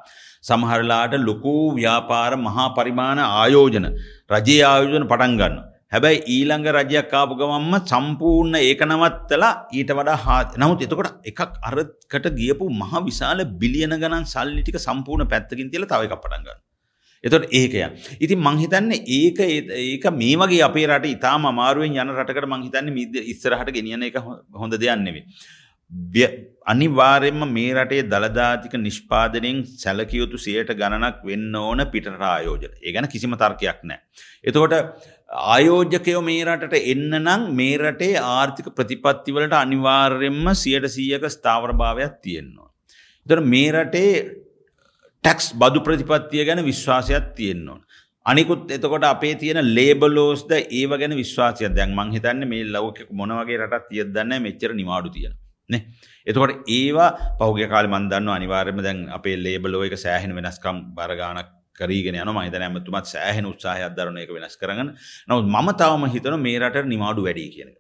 සමහරලාට ලොකු ව්‍යාපාර මහා පරිමාණ ආයෝජන රජයේ ආයෝජන පටන් ගන්නවා. හැබැයි ඊළඟ රජයක් ආපු ගමන්ම සම්පූර්ණ ඒක නවත්තලා ඊට වඩා හා නමුත් එතකොට එකක් අරකට ගියපු මහ විශාල බිලියන ගණන් සල්ලි ටික සම්පූර්ණ පැත්තකින් තියලා තව එකක් පටන් ගන්නවා. එතොට ඒකය. ඉතින් මංහිතන්න ඒක ඒක මේ වගේ අපේ රට ඉතාම අමාරුවෙන් යන රටකට මංහිතන්න මිද ඉස්සරහට ගෙනියන එක හොඳ දෙයන්නෙවේ. අනිවාර්යෙන්ම මේ රටේ දළදාතික නිෂ්පාදනයෙන් සැලකියයුතු සියයට ගණනක් වෙන්න ඕන පිටට ආයෝජන ඒ ගැන කිසිම තර්කයක් නෑ. එතකොට ආයෝජකයෝ මේ රටට එන්න නම් මේ රටේ ආර්ථික ප්‍රතිපත්තිවලට අනිවාර්යෙන්ම සියට සීයක ස්ථාවරභාවයක් තියෙන්නවා. තර මේ රටේ ටැක්ස් බදු ප්‍රතිපත්තිය ගැන විශ්වාසයක් තියෙන්නවා. අනිකුත් එතකොට අපේ තියෙන ලේබලෝස්ද ඒව ගැන විශ්වාසය දැන් මංහිතන්න මේ ලවක මොනවගේ රටත් තියද දන්න මෙච්චර නිවාඩු තියෙන. නේ? එතකොට ඒවා පහුගේ කාල මන්දන්න අනිවාර්යම දැන් අපේ ලේබලෝ එක සෑහෙන වෙනස්කම් බරගානක් කරීගෙන යන මහිතන ඇමතුමත් සෑහෙන උත්සාහයක් දරන එක වෙනස් කරගන්න නවත් මම තවම හිතන මේ රට නිවාඩු වැඩි කියන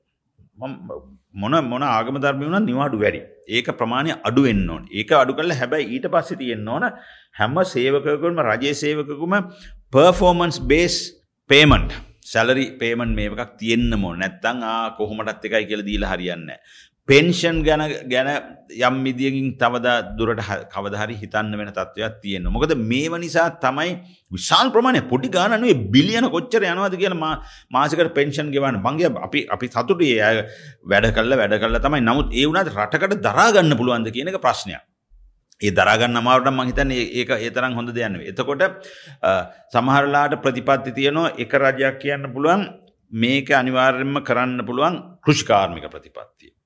මොන මොන ආගම ධර්මය වුණත් නිවාඩු වැඩි. ඒක ප්‍රමාණය අඩු වෙන්න ඕන. ඒක අඩු කළ හැබැයි ඊට පස්සේ තියෙන්න ඕන හැම සේවකකුම රජයේ සේවකකුම performance based payment salary payment මේකක් තියෙන්න්න මො නැත්තං ආ කොහොමටත් එකයි කියල දීල හරියන්න පෙන්ෂන් ගැන ගැන යම් මිදියකින් තවද දුරට කවදහරි හිතන්න වෙන තත්ත්වයක් තියෙන මොකද මේව නිසා තමයි විශාල් ප්‍රමාණය පොඩි ගානුවේ බිලියන කොච්චර යනවාද කියන මාසකට පෙන්ෂන් ගෙවන්න. මංගේ අපි අපි සතුටේ. අය වැඩ කල්ල වැඩ කල්ල තමයි. නමුත් ඒ වුණත් රටකට දරාගන්න පුළුවන්ද කියන එක ප්‍රශ්නයක්. ඒ දරාගන්න අමාවට මහිතන ඒක ඒතරම් හොඳ දෙයන්න එතකොට සමහරලාට ප්‍රතිපත්ති තියනවා එක රජයක් කියන්න පුළුවන්. මේක අනිවාර්යෙන්ම කරන්න පුළුවන් කෘෂිකාර්මික ප්‍රතිපත්තිය.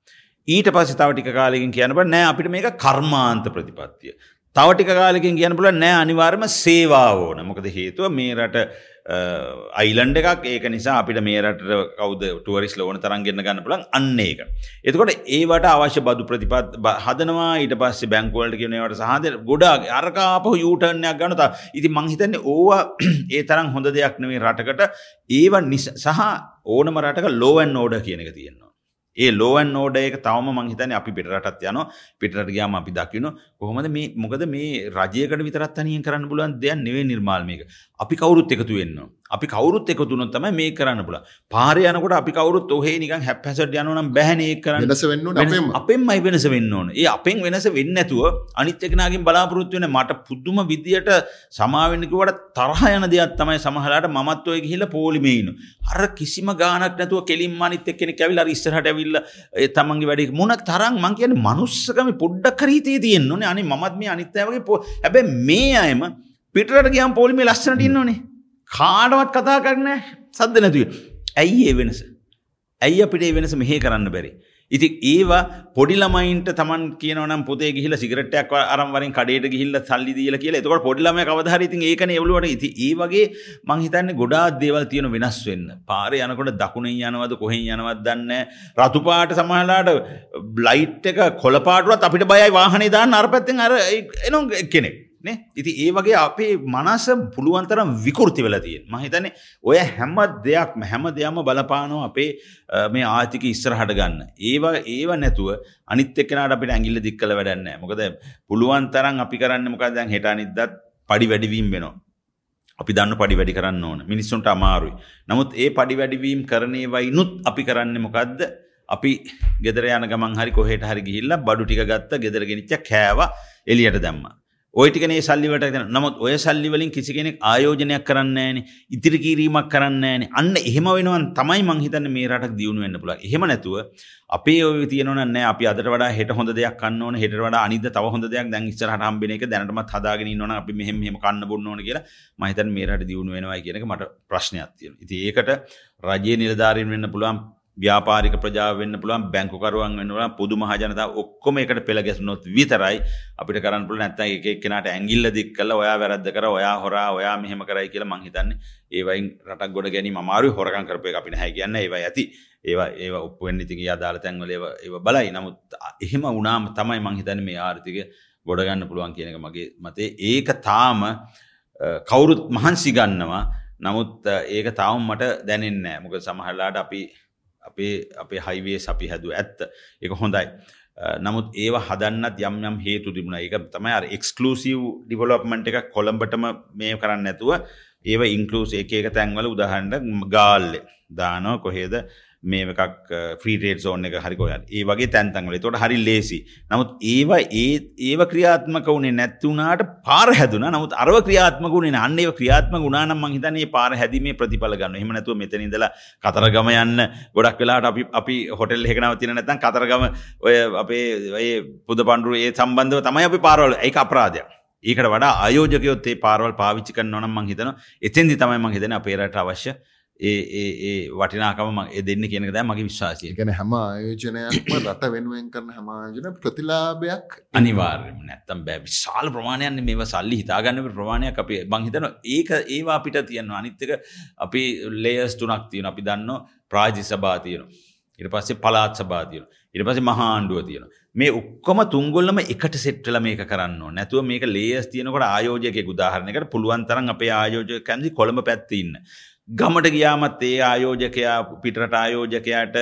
ඊට පස්සේ තව ටික කාලෙකින් කියන්න බෑ නෑ අපිට මේක කර්මාන්ත ප්‍රතිපත්තිය. තව ටික කාලෙකින් කියන්න පුළුවන් නෑ අනිවාර්යයෙන්ම සේවාව ඕන. මොකද හේතුව මේ රට අයිලන්ඩ එකක් ඒක නිසා අපිට මේ රට කවද ටුවරිස් ලෝන තරන් ගෙන්න්න ගන්න පුලන් අන්න ඒක. එතකොට ඒවට අවශ්‍ය බදු ප්‍රතිපත් හදනවා ඊට පස්සේ බැංකුවලට කියනවට සහද ගොඩා අරකාපහ යුටර්ණයක් ගනත ඉති මංහිතන්නේ ඕවා [CLEARS THROAT] ඒ තරම් හොඳ දෙයක් නෙවේ රටකට ඒව සහ ඕනම රටක ලෝවන් නෝඩ කියන එක තියෙනවා. ඒ ලෝවන් නෝඩ එක තවම මංහිතන අපි පිටරටත් යන පිටට ගයාම අපි දකින කොහොමද මේ මොකද මේ රජයකට විතරත් අනියෙන් කරන්න පුලන් දෙයක් නෙවේ නිර්මාල්මයක අපි කවුරුත් එකතු වෙන්න අපි කවුරුත් එකතුනොත් තම මේ කරන්න පුල පාර යනකොට අපි කවුරුත් ඔහේ නිකන් හැප්හැසට යනනම් බැහනේ කරන්න. වෙනස වෙන්න අපෙන්මයි වෙනස වෙන්න ඕන. ඒ අපෙන් වෙනස වෙන්න ඇතුව අනිත්‍යකනගින් බලාපොරොත්තු වෙන මට පුද්දුම විදියට සමාවෙන්නකවට තරහ යන දෙයක් තමයි සමහලාට මත්වය ගහිල පෝලිමේන අර කිසිම ගානක් නැතුව කෙලින් මනිත කෙනෙ කැවිල් ඉස්සරහට ඇවිල්ල තමන්ගේ වැඩි මුණ තරම් මං කියන මනුස්සකම පොඩ්ඩක් කරීතේ තියෙන්න්නනේ අනි මත් මේ අනිත්තයවගේ පෝ හැබැ මේ අයම පිටරට ගියම් පොලිමේ ලස්සනට ඉන්නනේ කාඩවත් කතා කරන සද්ද නැතුව. ඇයි ඒ වෙනස. ඇයි අපිට ඒ වෙනස මෙහේ කරන්න බැරි. ඉති ඒවා පොඩිලමයින්ට තමන් කියනවනම් පොතේ ගිහිල සිගරටයක් අරම්වරින් කඩේට ගිහිල්ල සල්ලි දීල කියලා එතකොට පොඩිලම කවදහරිති ඒකන එවලුවට ඉති ඒ වගේ මංහිතන්න ගොඩා දේවල් තියෙන වෙනස් වෙන්න පාර යනකොට දකුණෙන් යනවද කොහෙන් යනවත් දන්න රතුපාට සමහලාට බ්ලයිට් එක කොළපාටුවත් අපිට බයයි වාහනේ දාන්න අරපැත්තෙන් අර එනම් කෙනෙක් නේ? ඉති ඒ වගේ අපේ මනස පුළුවන්තරම් විකෘති වෙලා තියෙන මහිතන ඔය හැම දෙයක්ම හැම දෙයක්ම බලපානෝ අපේ මේ ආතික ඉස්සරහට ගන්න. ඒවා ඒව නැතුව අනිත් එක්කෙනාට අපිට ඇඟිල්ල දික් කළ වැඩන්න මොකද පුළුවන් තරම් අපි කරන්න මොකද දැන් හෙට අනිද්දත් පඩි වැඩිවීම වෙනවා. අපි දන්න පඩි වැඩි කරන්න ඕන. මිනිස්සුන්ට අමාරුයි. නමුත් ඒ පඩි වැඩිවීම් කරනේ වයිනුත් අපි කරන්න මොකක්ද අපි ගෙදර යන ගමන් හරි කොහෙට හරි ගිහිල්ලා බඩු ටික ගත්ත ගෙදර ගෙනනිච්ච කෑවා එලියට දැම්මා. ඔයටිකනේ සල්ලිවට නමුත් ඔය සල්ලිවලින් කිසි කෙනෙක් ආයෝජනයක් කරන්න ෑන ඉතිරි කිරීමක් කරන්න ෑන අන්න එහෙම වෙනවන් තමයි මංහිතන්න මේ රටක් දියුණු වෙන්න පුළ එහෙම නැතුව අපේ ඔය තියනවන්න අපි අදට වඩා හෙට හොඳ දෙයක් කන්න හෙට වඩා අනිද තව හොඳ දෙයක්. දැන් ඉස්සරහට හම්බෙන එක දැනටමත් හදාගෙන ඉන්නවා අපි මෙහෙම මෙහෙම කන්න බොන්න ඕන කියලා මහිතන් මේ රට දියුණු වෙනවා කියන එක මට ප්‍රශ්නයක් තියෙනවා. ඉතින් ඒකට රජයේ නිලධාරීන් වෙන්න පුළුවන්. ව්‍යාපාරික ප්‍රජාව වෙන්න පුළුවන් බැංකුකරුවන් වෙන්න පුළුවන් පොදු මහජනතාව ඔක්කොම එකට පෙළ ගැසුනොත් විතරයි අපිට කරන්න පුළුවන්. නැත්නම් එක එක්කෙනාට ඇඟිල්ල දික් කරලා ඔයා වැරද්ද කර ඔයා හොරා ඔයා මෙහෙම කරයි කියලා මං හිතන්නේ. ඒ වයින් රටක් ගොඩ ගැනීම අමාරුයි. හොරකම් කරපු එක අපි නැහැ කියන්නේ. ඒවා ඇති. ඒවා ඒවා ඔප්පු වෙන්න ඉතින් අදාළ තැන්වල ඒවා ඒවා බලයි. නමුත් එහෙම වුණාම තමයි මං හිතන්නේ මේ ආර්ථිකය ගොඩ ගන්න පුළුවන් කියන එක මගේ මතේ. ඒක තාම කවුරුත් මහන්සි ගන්නවා. නමුත් ඒක තාම මට දැනෙන්නේ නැහැ. මොකද සමහරලාට අපි අපේ අපේ හයිවේ අපි හැදුව ඇත්ත. එක හොඳයි. නමුත් ඒව හදන්නත් යම් යම් හේතු තිබුණ. එක තමයි අර එක්ස්කලූසිව් ඩිවලොප්මන්ට් එක කොළඹටම මේ කරන්න ඇතුව ඒව ඉන්කලූස් එක එක තැන්වල උදහන්ට ගාල්ල. දානෝ කොහේද? මේ එකක් ෆ්‍රීටේට් සෝන් එක හරි කොයන් ඒ වගේ තැන්තන්වල තොට හරි ලේසි නමුත් ඒවා ඒ ඒව ක්‍රියාත්මක වුණේ නැත්තුනාට පාර හැදුන. නමුත් අරව ක්‍රියාත්ම ගුණේ අන්නේ ක්‍රියාත්ම ගුණානම් මං හිතන්නේ පාර හැදීමේ ප්‍රතිඵල ගන්න. එහෙම නැතුව මෙතන ඉඳලා කතරගම යන්න ගොඩක් වෙලාවට අපි අපි හොටෙල් එකක නවතින නැත්නම් කතරගම ඔය අපේ ඔය පුද පඬුරු ඒ සම්බන්ධව තමයි අපි පාරවල්. ඒක අපරාධයක්. ඒකට වඩා ආයෝජකයොත් ඒ පාරවල් පාවිච්චි කරනවා නම් මං හිතනවා එතෙන්දි තමයි මං හිතන්නේ අපේ රටට අවශ්‍ය ඒ ඒ වටිනාකම දෙන්න කියනක දැ මගේ විශ්වාසය. ගැන හැම ආයෝජනයක්ම [COUGHS] රට වෙනුවෙන් කරන හමාජන ප්‍රතිලාභයක් අනිවාර්යම නැත්තම් බෑ. විශාල ප්‍රමාණයන් මේ සල්ලි හිතාගන්න ප්‍රමාණයක් අපේ බංහිතන ඒක ඒවා අපිට තියෙනවා. අනිත්තක අපි ලේස් තුනක් තියෙන අපි දන්න ප්‍රාජි සභා තියෙන ඉට පස්සේ පලාත් සභා තියෙන ඉට පස්සේ මහාණ්ඩුව තියෙන මේ ඔක්කොම තුංගොල්ලම එකට සෙට්ටල මේක කරන්න නැතුව මේක ලේස් තියනකට ආයෝජක උදාහරණකට පුළුවන් තරන් අපේ ආයෝජය කැන්දි කොළඹ පැත්තින්න ගමට ගියාමත් ඒ ආයෝජකයා පිටරට ආයෝජකයාට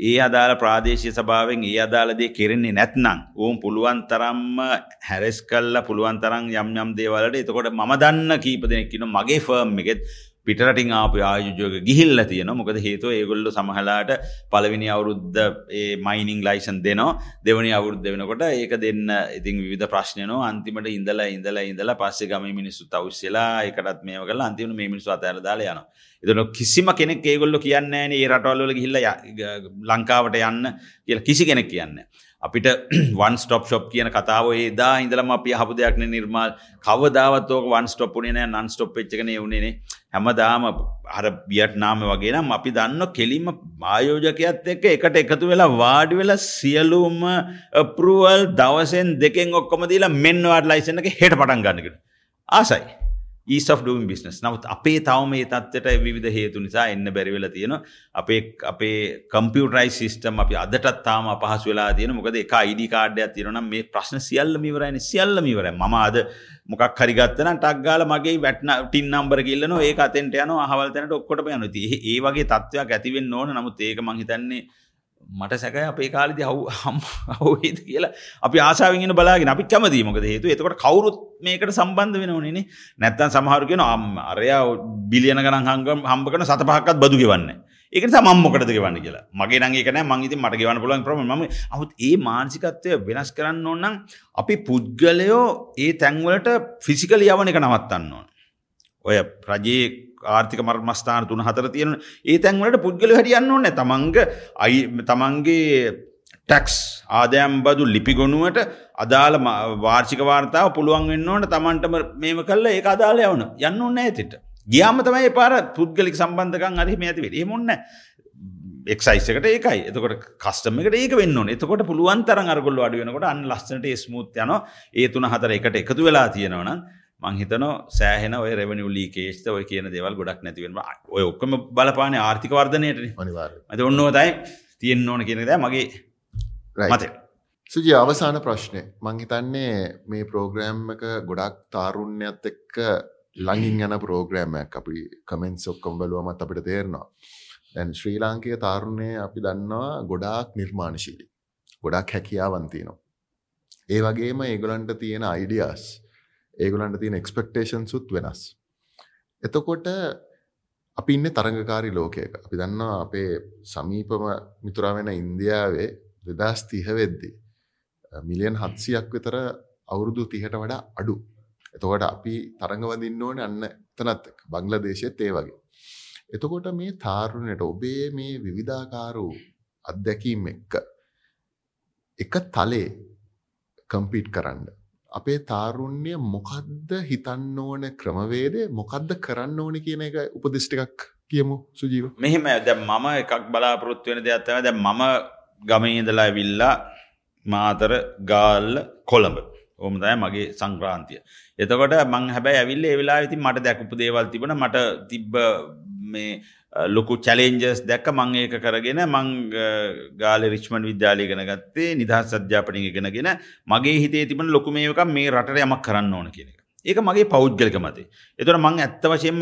ඒ අදාළ ප්‍රාදේශය සභාවෙන් ඒ අදාළදේ කෙරෙන්නේ නැත්නම් ඕම් පුළුවන් තරම්ම හැරෙස් කල්ල පුළුවන් තරම් යම් යම් දේවලට එතකොට මම දන්න කීප දෙනෙක්කින මගේ ෆර්ම් එකෙත් පිටරටින් ආපු ආයුජෝක ගිහිල්ල තියෙන මොකද හේතුව ඒගොල්ල සමහලාට පළවිනි අවුරුද්ධ ඒ මයිනිං ලයිසන් දෙනවා. දෙවනි අවුරුද්ධ වෙනකොට ඒක දෙන්න ඉතින් විධ ප්‍රශ්නයනෝ අන්තිමට ඉඳලා ඉඳලා ඉඳලා පස්සේ ගම මිනිස්සු තවස්සලා එකටත් මේ කල අන්තිම මේ මිනිස්සු අතර දාලා යනවා. එතන කිසිම කෙනෙක් ඒගොල්ලෝ කියන්නේ නැහැ ඒ රටවල් වල ගිහිල්ලා ලංකාවට යන්න කියලා කිසි කෙනෙක් කියන්නේ අපිට වන් ස්ටොප් ෂොප් කියන කතාව ඒදා ඉඳලම අපි අහපු දෙයක් නේ නිර්මාල්. කවදාවත් ඕක වන් ස්ටොප් උනේ නැහැ නන් ස්ටොප් වෙච්ච එක නේ උනේ නේ. හැමදාම අර වියට්නාම වගේ නම් අපි දන්න කෙලින්ම ආයෝජකයත් එක්ක එකට එකතු වෙලා වාඩි වෙලා සියලුම අප්‍රූවල් දවසෙන් දෙකෙන් ඔක්කොම දීලා මෙන්න වාඩ් ලයිසන් එක හෙට පටන් ගන්න කියලා. ආසයි. ඊස් of doing business. නමුත් අපේ තවම මේ තත්ත්වයට විවිධ හේතු නිසා එන්න බැරි වෙලා තියෙනවා. අපේ අපේ කම්පියුටරයිස් සිස්ටම් අපි අදටත් තාම අපහසු වෙලා තියෙනවා. මොකද එක ID කාඩ් එකක් තියෙනවා නම් මේ ප්‍රශ්න සියල්ලම ඉවරයිනේ සියල්ලම ඉවරයි. මම අද මොකක් හරි ගත්ත නම් ටක් ගාලා මගේ වැට්න ටින් නම්බර කිල්ලනවා ඒක අතෙන්ට යනවා. අහවල් තැනට ඔක්කොටම යනවා. ඉතින් ඒ වගේ තත්ත්වයක් ඇති වෙන්න ඕන. නමුත් ඒක මං හිතන්නේ මට සැකයි අපේ කාලෙදි හවු හවුද කියලා අපි ආසාාවෙන් බලාගෙන අපි කැමති මොකද හේතු එතකොට කවුරුත් මේකට සම්බන්ධ වෙන ඕනේ නැත්තන් සමහරු කියන අම් අරයා බිලියන ගණන් හංගම් හම්බ කරන සත පහක්කත් බදු ගෙවන්න ඒක මම මොකටද ගෙවන්න කියලා. මගේ නම් ඒක නෑ මං ඉතින් මට ගෙවන්න පුළුවන් ප්‍රොබ්ලම් මම අහුත් ඒ මානසිකත්වය වෙනස් කරන්න ඕන නම් අපි පුද්ගලයෝ ඒ තැන්වලට ෆිසිකලි යවන එක නවත්තන්න ඕන. ඔය රජයේ ආර්ථික මර්මස්ථාන තුන හතර තියෙන ඒ තැන්වලට පුද්ගල හරියන්න ඕන තමන්ග අයි තමන්ගේ ටැක්ස් ආදයම් බදු ලිපිගොනුවට අදාළ වාර්ෂික වාර්තාව පුළුවන් වෙන්න ඕන. තමන්ටම මේම කල්ල ඒ අදාල යවන. යන්න ඕන්න ඇතිට ගියාම තමයි පාර පුද්ගලික සම්බන්ධකන් අරි මේ ඇතිවේ ඒමුන්න එක්සයිසකට ඒකයි. එතකොට කස්ටම එකට ඒක වෙන්න එතකොට පුළුවන් තරන් අරගොල්ල අඩු වෙනකොට අන් ලස්සනට ස්මුත් යන ඒ තුන හතර එකට එකතු වෙලා තියෙනවනම් මංහිතන සෑහෙන ඔය රෙවනිු ලීකේෂ්ත ඔය කියන දෙවල් ගොඩක් නැතිවෙන ඔය ඔක්කම බලපාන ආර්ථික වර්ධනයට අනිවාර ඇත ඔන්නෝතයි තියෙන් ඕන කියන ද මගේ මත සුජි අවසාන ප්‍රශ්නය මංහිතන්නේ මේ ප්‍රෝග්‍රෑම් එක ගොඩක් තාරුණ්‍යත් එක්ක ළඟින් යන ප්‍රෝග්‍රෑමයක් අපි කමෙන්ස් ඔක්කොම් බලුවමත් අපිට තේරනවා. දැන් ශ්‍රී ලාංකය තාරුණය අපි දන්නවා ගොඩාක් නිර්මාණශීලි ගොඩක් හැකියාවන්තිනවා ඒ වගේම ඒගොලන්ට තියෙන අයිඩියස් ඒගොලන්ට තියෙන එක්ස්පෙක්ටේෂන් සුත් වෙනස්. එතකොට අපි ඉන්න තරඟකාරි ලෝකයක අපි දන්නවා අපේ සමීපම මිතුරා වෙන ඉන්දියාවේ දෙදස් තිහ වෙද්දි. මිලියන් හත්සියක් විතර අවුරුදු තිහට වඩා අඩු. එතකොට අපි තරඟවදින්න ඕන අන්න එතනත් බංගල දේශයත් ඒ වගේ. එතකොට මේ තාරුණයට ඔබේ මේ විවිධාකාරූ අත්දැකීම් එක්ක එක තලේ කම්පීට් කරන්න අපේ තාරුණ්‍ය මොකක්ද හිතන්න ඕන ක්‍රමවේදය? මොකක්ද කරන්න ඕන කියන එක උපදිෂ්ටිකක් කියමු සුජීව. මෙහෙම දැ මම එකක් බලාපොරොත්තු වෙන දෙයක්ත්තව දැ මම ගමීදලා විල්ලා මාතර ගාල්ල කොළඹ. ඕමදය මගේ සංක්‍රාන්තිය. එතකොට මං හැබැයි ඇවිල්ල වෙලා ඉති මට දැකපු දේවල් තිබන මට තිබ්බ මේ ලොකු චලෙන්ජස් දැක්ක මං ඒක කරගෙන මං ගාල රිච්මන් විද්‍යාලය ගෙන ගත්තේ නිදහස් අධ්‍යාපනය ගෙනගෙන මගේ හිතේ තිබන ලොකු මේක මේ රට යමක් කරන්න ඕන කියන එක. ඒක මගේ පෞද්ගලික මතේ. එතකොට මං ඇත්ත වශයෙන්ම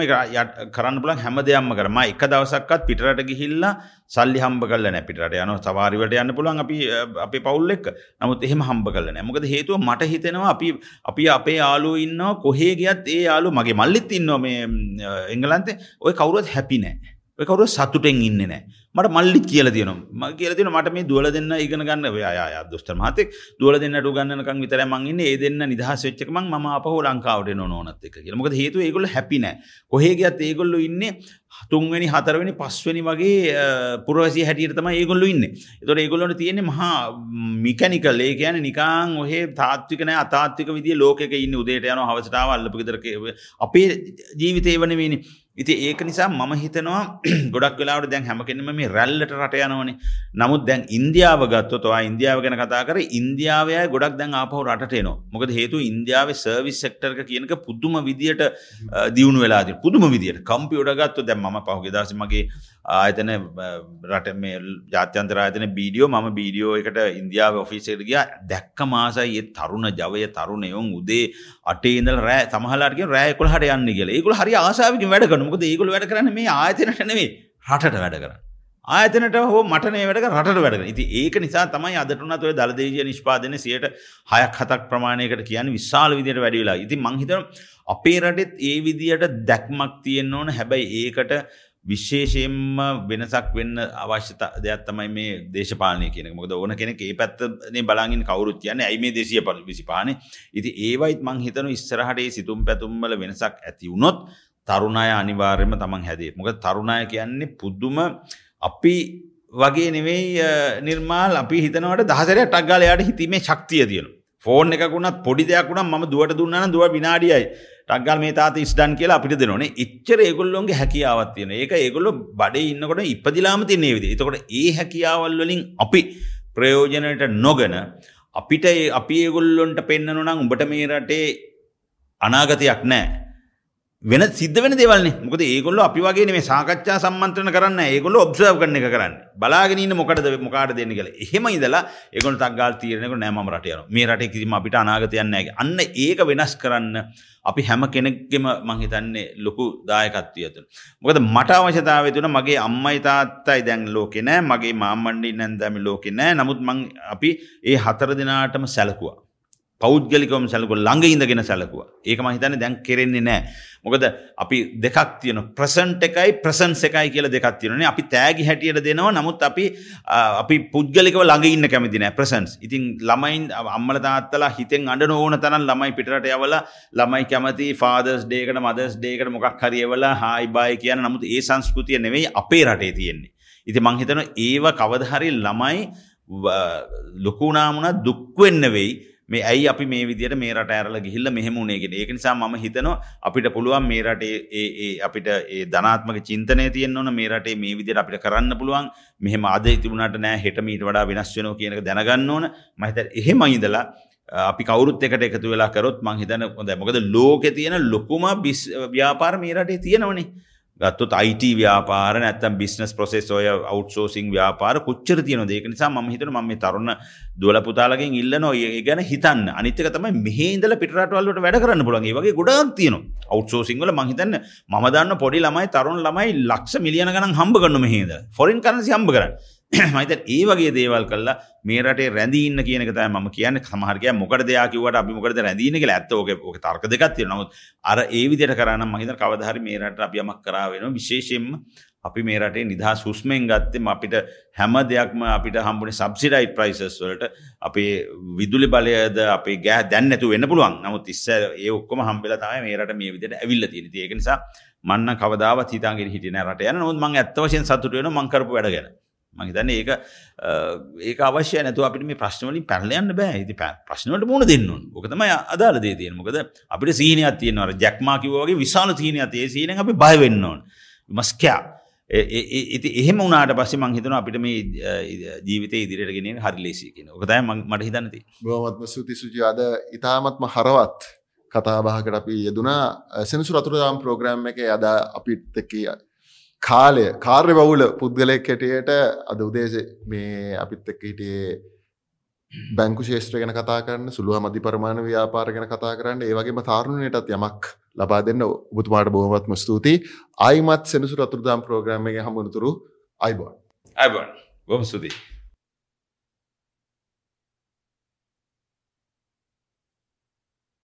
කරන්න පුළුවන් හැම දෙයක්ම කරා. මම එක දවසක්වත් පිටරට ගිහිල්ලා සල්ලි හම්බ කරලා නැහැ පිටරට යනවා සවාරි වලට යන්න පුළුවන් අපි අපේ පවුල් එක්ක. නමුත් එහෙම හම්බ කරලා නැහැ. මොකද හේතුව මට හිතෙනවා අපි අපි අපේ යාළුවෝ ඉන්නවා කොහේ ගියත් ඒ යාළුවෝ මගේ මල්ලිත් ඉන්නවා මේ එංගලන්තේ. ওই කවුරුවත් හැපි නැහැ. ඔය කවුරු සතුටෙන් ඉන්න නෑ. මට මල්ලිත් කියල තියන ම කියල තින මට මේ දුවල දෙන්න ඉගෙන ගන්න. යාය දොස්තර මතෙක් දුවල දෙන්නට ගන්නකන් විතර මංගන්න ඒ දෙන්න නිදහස් වෙච්චක ම ම අපහ ලංකාවට නොනොත් එක කියල. මොකද හේතු ඒගොල හැපින කොහේගත් ඒගොල්ලු ඉන්න තුන්වැනි හතරවනි පස්වනි වගේ පුරවසි හැටියට තම ඒගොල්ලු ඉන්න. තොර ඒගොල්ලොට තියෙන මහා මිකනිකල් ඒ කියන නිකාං ඔහේ තාත්විකන අතාත්තික විදි ලෝක ඉන්න. උදේට යන හවසටාව අල්ලපිතරක අපේ ජීවිතය වන වේනි ඉති ඒක නිසා මම හිතනවා [CLEARS THROAT] ගොඩක් වෙලාවට දැන් හැම කෙනෙම මේ රැල්ලට රට යනවනේ. නමුත් දැන් ඉන්දියාව ගත්තොතවා ඉන්දියාව ගැන කතා කර ඉන්දියාවය ගොඩක් දැන් ආපහු රටට එනවා. මොකද හේතු ඉන්දියාවේ සර්විස් සෙක්ටර්ක කියනක පුදුම විදියට දියුණු වෙලාදී පුදුම විදියට. කම්පියුටර් ගත්තොත් දැන් මම පහුගිය දවසේ මගේ ආයතන රට මේ ජාත්‍යන්තර ආයතන බීඩියෝ මම බීඩියෝ එකට ඉන්දියාව ඔෆිසේට ගියා. දැක්ක මාසයි ඒ තරුණ ජවය තරුණයොන් උදේ අටේ ඉඳලා රෑ සමහරලාට කියන රෑ 11ට යන්නේ කියලා. ඒගොල්ලෝ හරි ආසාවකින් වැඩ කරනවා. මොකද ඒගොල්ලෝ වැඩ කරන්නේ මේ ආයතනට නෙවෙයි රටට වැඩ කරන්නේ. ආයතනට හෝ මටනේ වැඩ රටට වැඩ කරන. ඉතින් ඒක නිසා තමයි අදට උනත් ඔය දලදේශීය නිෂ්පාදනය 6ක් 7ක් ප්‍රමාණයකට කියන්නේ විශාල විදියට වැඩි වෙලා. ඉතින් මං හිතනවා අපේ රටෙත් ඒ විදියට දැක්මක් තියෙන්න ඕන. හැබැයි ඒකට විශේෂයෙන්ම වෙනසක් වෙන්න අවශ්‍ය දෙයක් තමයි මේ දේශපාලනය කියන එක. මොකද ඕන කෙනෙක් ඒ පැත්තනේ බලන් කවුරුත් කියන්නේ ඇයි මේ දේශීය විසිපානේ. ඉතින් ඒවයිත් මං හිතනවා ඉස්සරහට ඒ සිතුම් පැතුම් වල වෙනසක් ඇති වුණොත් තරුණ අය අනිවාර්යයෙන්ම තමන් හැදේ. මොකද තරුණ අය කියන්නේ පුදුම අපි වගේ නෙවෙයි නිර්මාල් අපි හිතනවට දහසරයක් ටක් ගාලා යාට හිතීමේ ශක්තිය තියෙනවා. ෆෝන් එකක් වුණත් පොඩි දෙයක් වුණත් මම දුවට දුන්නා නම් දුව විනාඩියයි. ටක්ගල් මේ තාත ඉස්ඩන් කියලා අපිට දෙනනේ. එච්චර ඒගොල්ලොන්ගේ හැකියාවත් තියෙන ඒක ඒගොල්ලො බඩේ ඉන්නකොට ඉපදිලාම තින්නේ විදි එතකොට ඒ හැකියාවල් වලින් අපි ප්‍රයෝජනයට නොගන අපිට අපි ඒගොල්ලොන්ට පෙන්න්නන නම් උඹට මේ රටේ අනාගතයක් නෑ වෙන සිද්ධ වෙන දෙවල්න්නේ මොකද ඒගොල්ල අපි වගේ මේ සාකච්ඡා සම්මන්ත්‍රණ කරන්න ඒගොල්ල ඔබ්සර්ව් කරන එක කරන්න. බලාගෙනන්න මොකටද මොකාට දෙන්න කියලා. එහෙම ඉදලා ඒගොල තක්ගල් තීරණක නෑම රටයන මේ රට කිසිම අපිට අනාගතයන්නෑ අන්න ඒක වෙනස් කරන්න අපි හැම කෙනෙක්ගෙම මංහිතන්නේ ලොකු දායකත්වයතුන්. මොකද මට අවශ්‍යතාව තුන මගේ අම්මයි තාත්තයි දැන් ලෝකෙ නෑ. මගේ මාමණ්ඩි නැන්දැමි ලෝකෙ නෑ. නමුත් මං අපි ඒ හතර දෙනාටම සැලකුවා. පෞද්ගලිකවම සැලකුව ළඟ ඉඳගෙන සැලකුවා. ඒක මම හිතන්නේ දැන් කෙරෙන්නේ නැහැ. මොකද අපි දෙකක් තියෙනවා. ප්‍රසන්ට් එකයි ප්‍රසන්ස් එකයි කියලා දෙකක් තියෙනවානේ. අපි තෑගි හැටියට දෙනවා. නමුත් අපි අපි පුද්ගලිකව ළඟ ඉන්න කැමති නැහැ. ප්‍රසන්ස්. ඉතින් ළමයින් අම්මලා තාත්තලා හිතෙන් අඬන ඕන තරම් ළමයි පිටරට යවලා ළමයි කැමති ෆාදර්ස් ඩේ එකට මදර්ස් ඩේ එකට මොකක් හරි එවලා හායි බයි කියන නමුත් ඒ සංස්කෘතිය නෙවෙයි අපේ රටේ තියෙන්නේ. ඉතින් මං හිතනවා ඒව කවදා හරි ළමයි ලොකු නාමුණා දුක් වෙන්න වෙයි. මේ ඇයි අපි මේ විදියට මේ රට ඇරල ගිහිල්ල මෙහෙමුණේගෙන ඒක නිසා මම හිතනවා අපිට පුළුවන් මේ රටේ ඒ අපිට ඒ ධනාත්මක චින්තනය තියෙන්න ඕන. මේ රටේ මේ විදියට අපිට කරන්න පුළුවන්. මෙහෙම අද තිබුණාට නෑ හෙට මීට වඩා වෙනස් වෙනවා කියන එක දැනගන්න ඕන. මම හිතන්නේ එහෙම ඉඳලා අපි කවුරුත් එකට එකතු වෙලා කරොත් මං හිතන හොඳ මොකද ලෝකේ තියෙන ලොකුම ව්‍යාපාර මේ රටේ තියෙනවනේ. ගත්තොත් අයිට ව්‍යාපාර නැත්තම් බිස්නස් ප්‍රසෙස් ඔය අවට්සෝසිං ව්‍යාපාර කොච්චර තියෙන ඒක නිසා ම හිතන ම තරුණ දුවල පුතාලගෙන් ඉල්ල නො ඒ ගැන හිතන්න. අනිතක තමයි මෙහේදල පිටරටවල්ලට වැඩ කරන්න පුළන්ගේ වගේ ගොඩක් තියෙන අවට්සෝසිංවල මහිතන්න ම දන්න පොඩි ළමයි තරුණ ළමයි ලක්ෂ මිලියන ගන හම්බ කරන්න මෙහේද ෆොරින් කරන්සි හම්බ කරන්න. මයිත ඒ වගේ දේවල් කල්ලා මේ රටේ රැඳීන්න කියනක තයි ම කියන්න. සමහරකය මොකට දෙයාකිවට අපි මොකද රැඳීන කියලා. ඇත්ත ඕක ඕක තර්ක දෙකත්තිය නමුත් අර ඒ විදියට කරන්න මහිත කවදහරි මේ රට අපියමක් කරාවෙන විශේෂෙන්ම අපි මේ රටේ නිදහස් හුස්මෙන් ගත්තෙම අපිට හැම දෙයක්ම අපිට හම්බුනේ සබ්සිඩයි ප්‍රයිසස් වලට. අපේ විදුලි බලයද අපේ ගෑ දැන් නැතු වෙන්න පුළුවන්. නමුත් ඉස්සර ඒ ඔක්කොම හම්බෙලා තමයි මේ රට මේ විදිහට ඇවිල්ලා තියෙන්නේ. ඒක නිසා මන්න කවදාවත් හිතාගෙන හිටියේ නෑ රට යන නමුත් මම ඇත්ත වශයෙන් සතුටු වෙනවා මම කරපු වැඩ ගැන. මහිතන්න ඒක ඒක අවශ්‍ය නැතු අපිට මේ ප්‍රශ්නවලින් පැරලයන්න බෑ. ඉති ප්‍රශ්නවට මුණ දෙන්නුන් ඕකතම අදාල දේ තියෙන මොකද අපිට සීනයක් තියෙනවර ජැක්මාකිවගේ විශාල තියනයක් ඒ සීන අපි බයවෙන්න ඕන්. මස්කයා ඉති එහෙම උනාට පස්සේ මං හිතන අපිට මේ ජීවිත ඉදිරියට ගෙන හරි ලේසි කියෙන ඕකතයි මට හිතනති බෝමත්ම සුති සුචි අද ඉතාමත්ම හරවත් කතාබාහකට අපි යෙදුනා සෙනසු රතුරදාම් ප්‍රෝග්‍රෑම් එක අද අපිත් එක්කී කාලය කාර්ය බවුල පුද්ගලෙක් හැටියට අද උදේස මේ අපිත් එක්ක හිටියේ බැංකු ශේෂත්‍ර ගැන කතා කරන්න සුළුව මධි පරමාණ ව්‍යාපාර ගැන කතා කරන්න. ඒවගේම තාරුණයටත් යමක් ලබා දෙන්න ඔබතුමාට බොහමත්ම ස්තුතියි. අයිමත් සෙනසු රතුරදාම් ප්‍රෝග්‍රම එක හමුණතුරු අයිබෝන්. අයිබෝන්. බොම ස්තුතියි.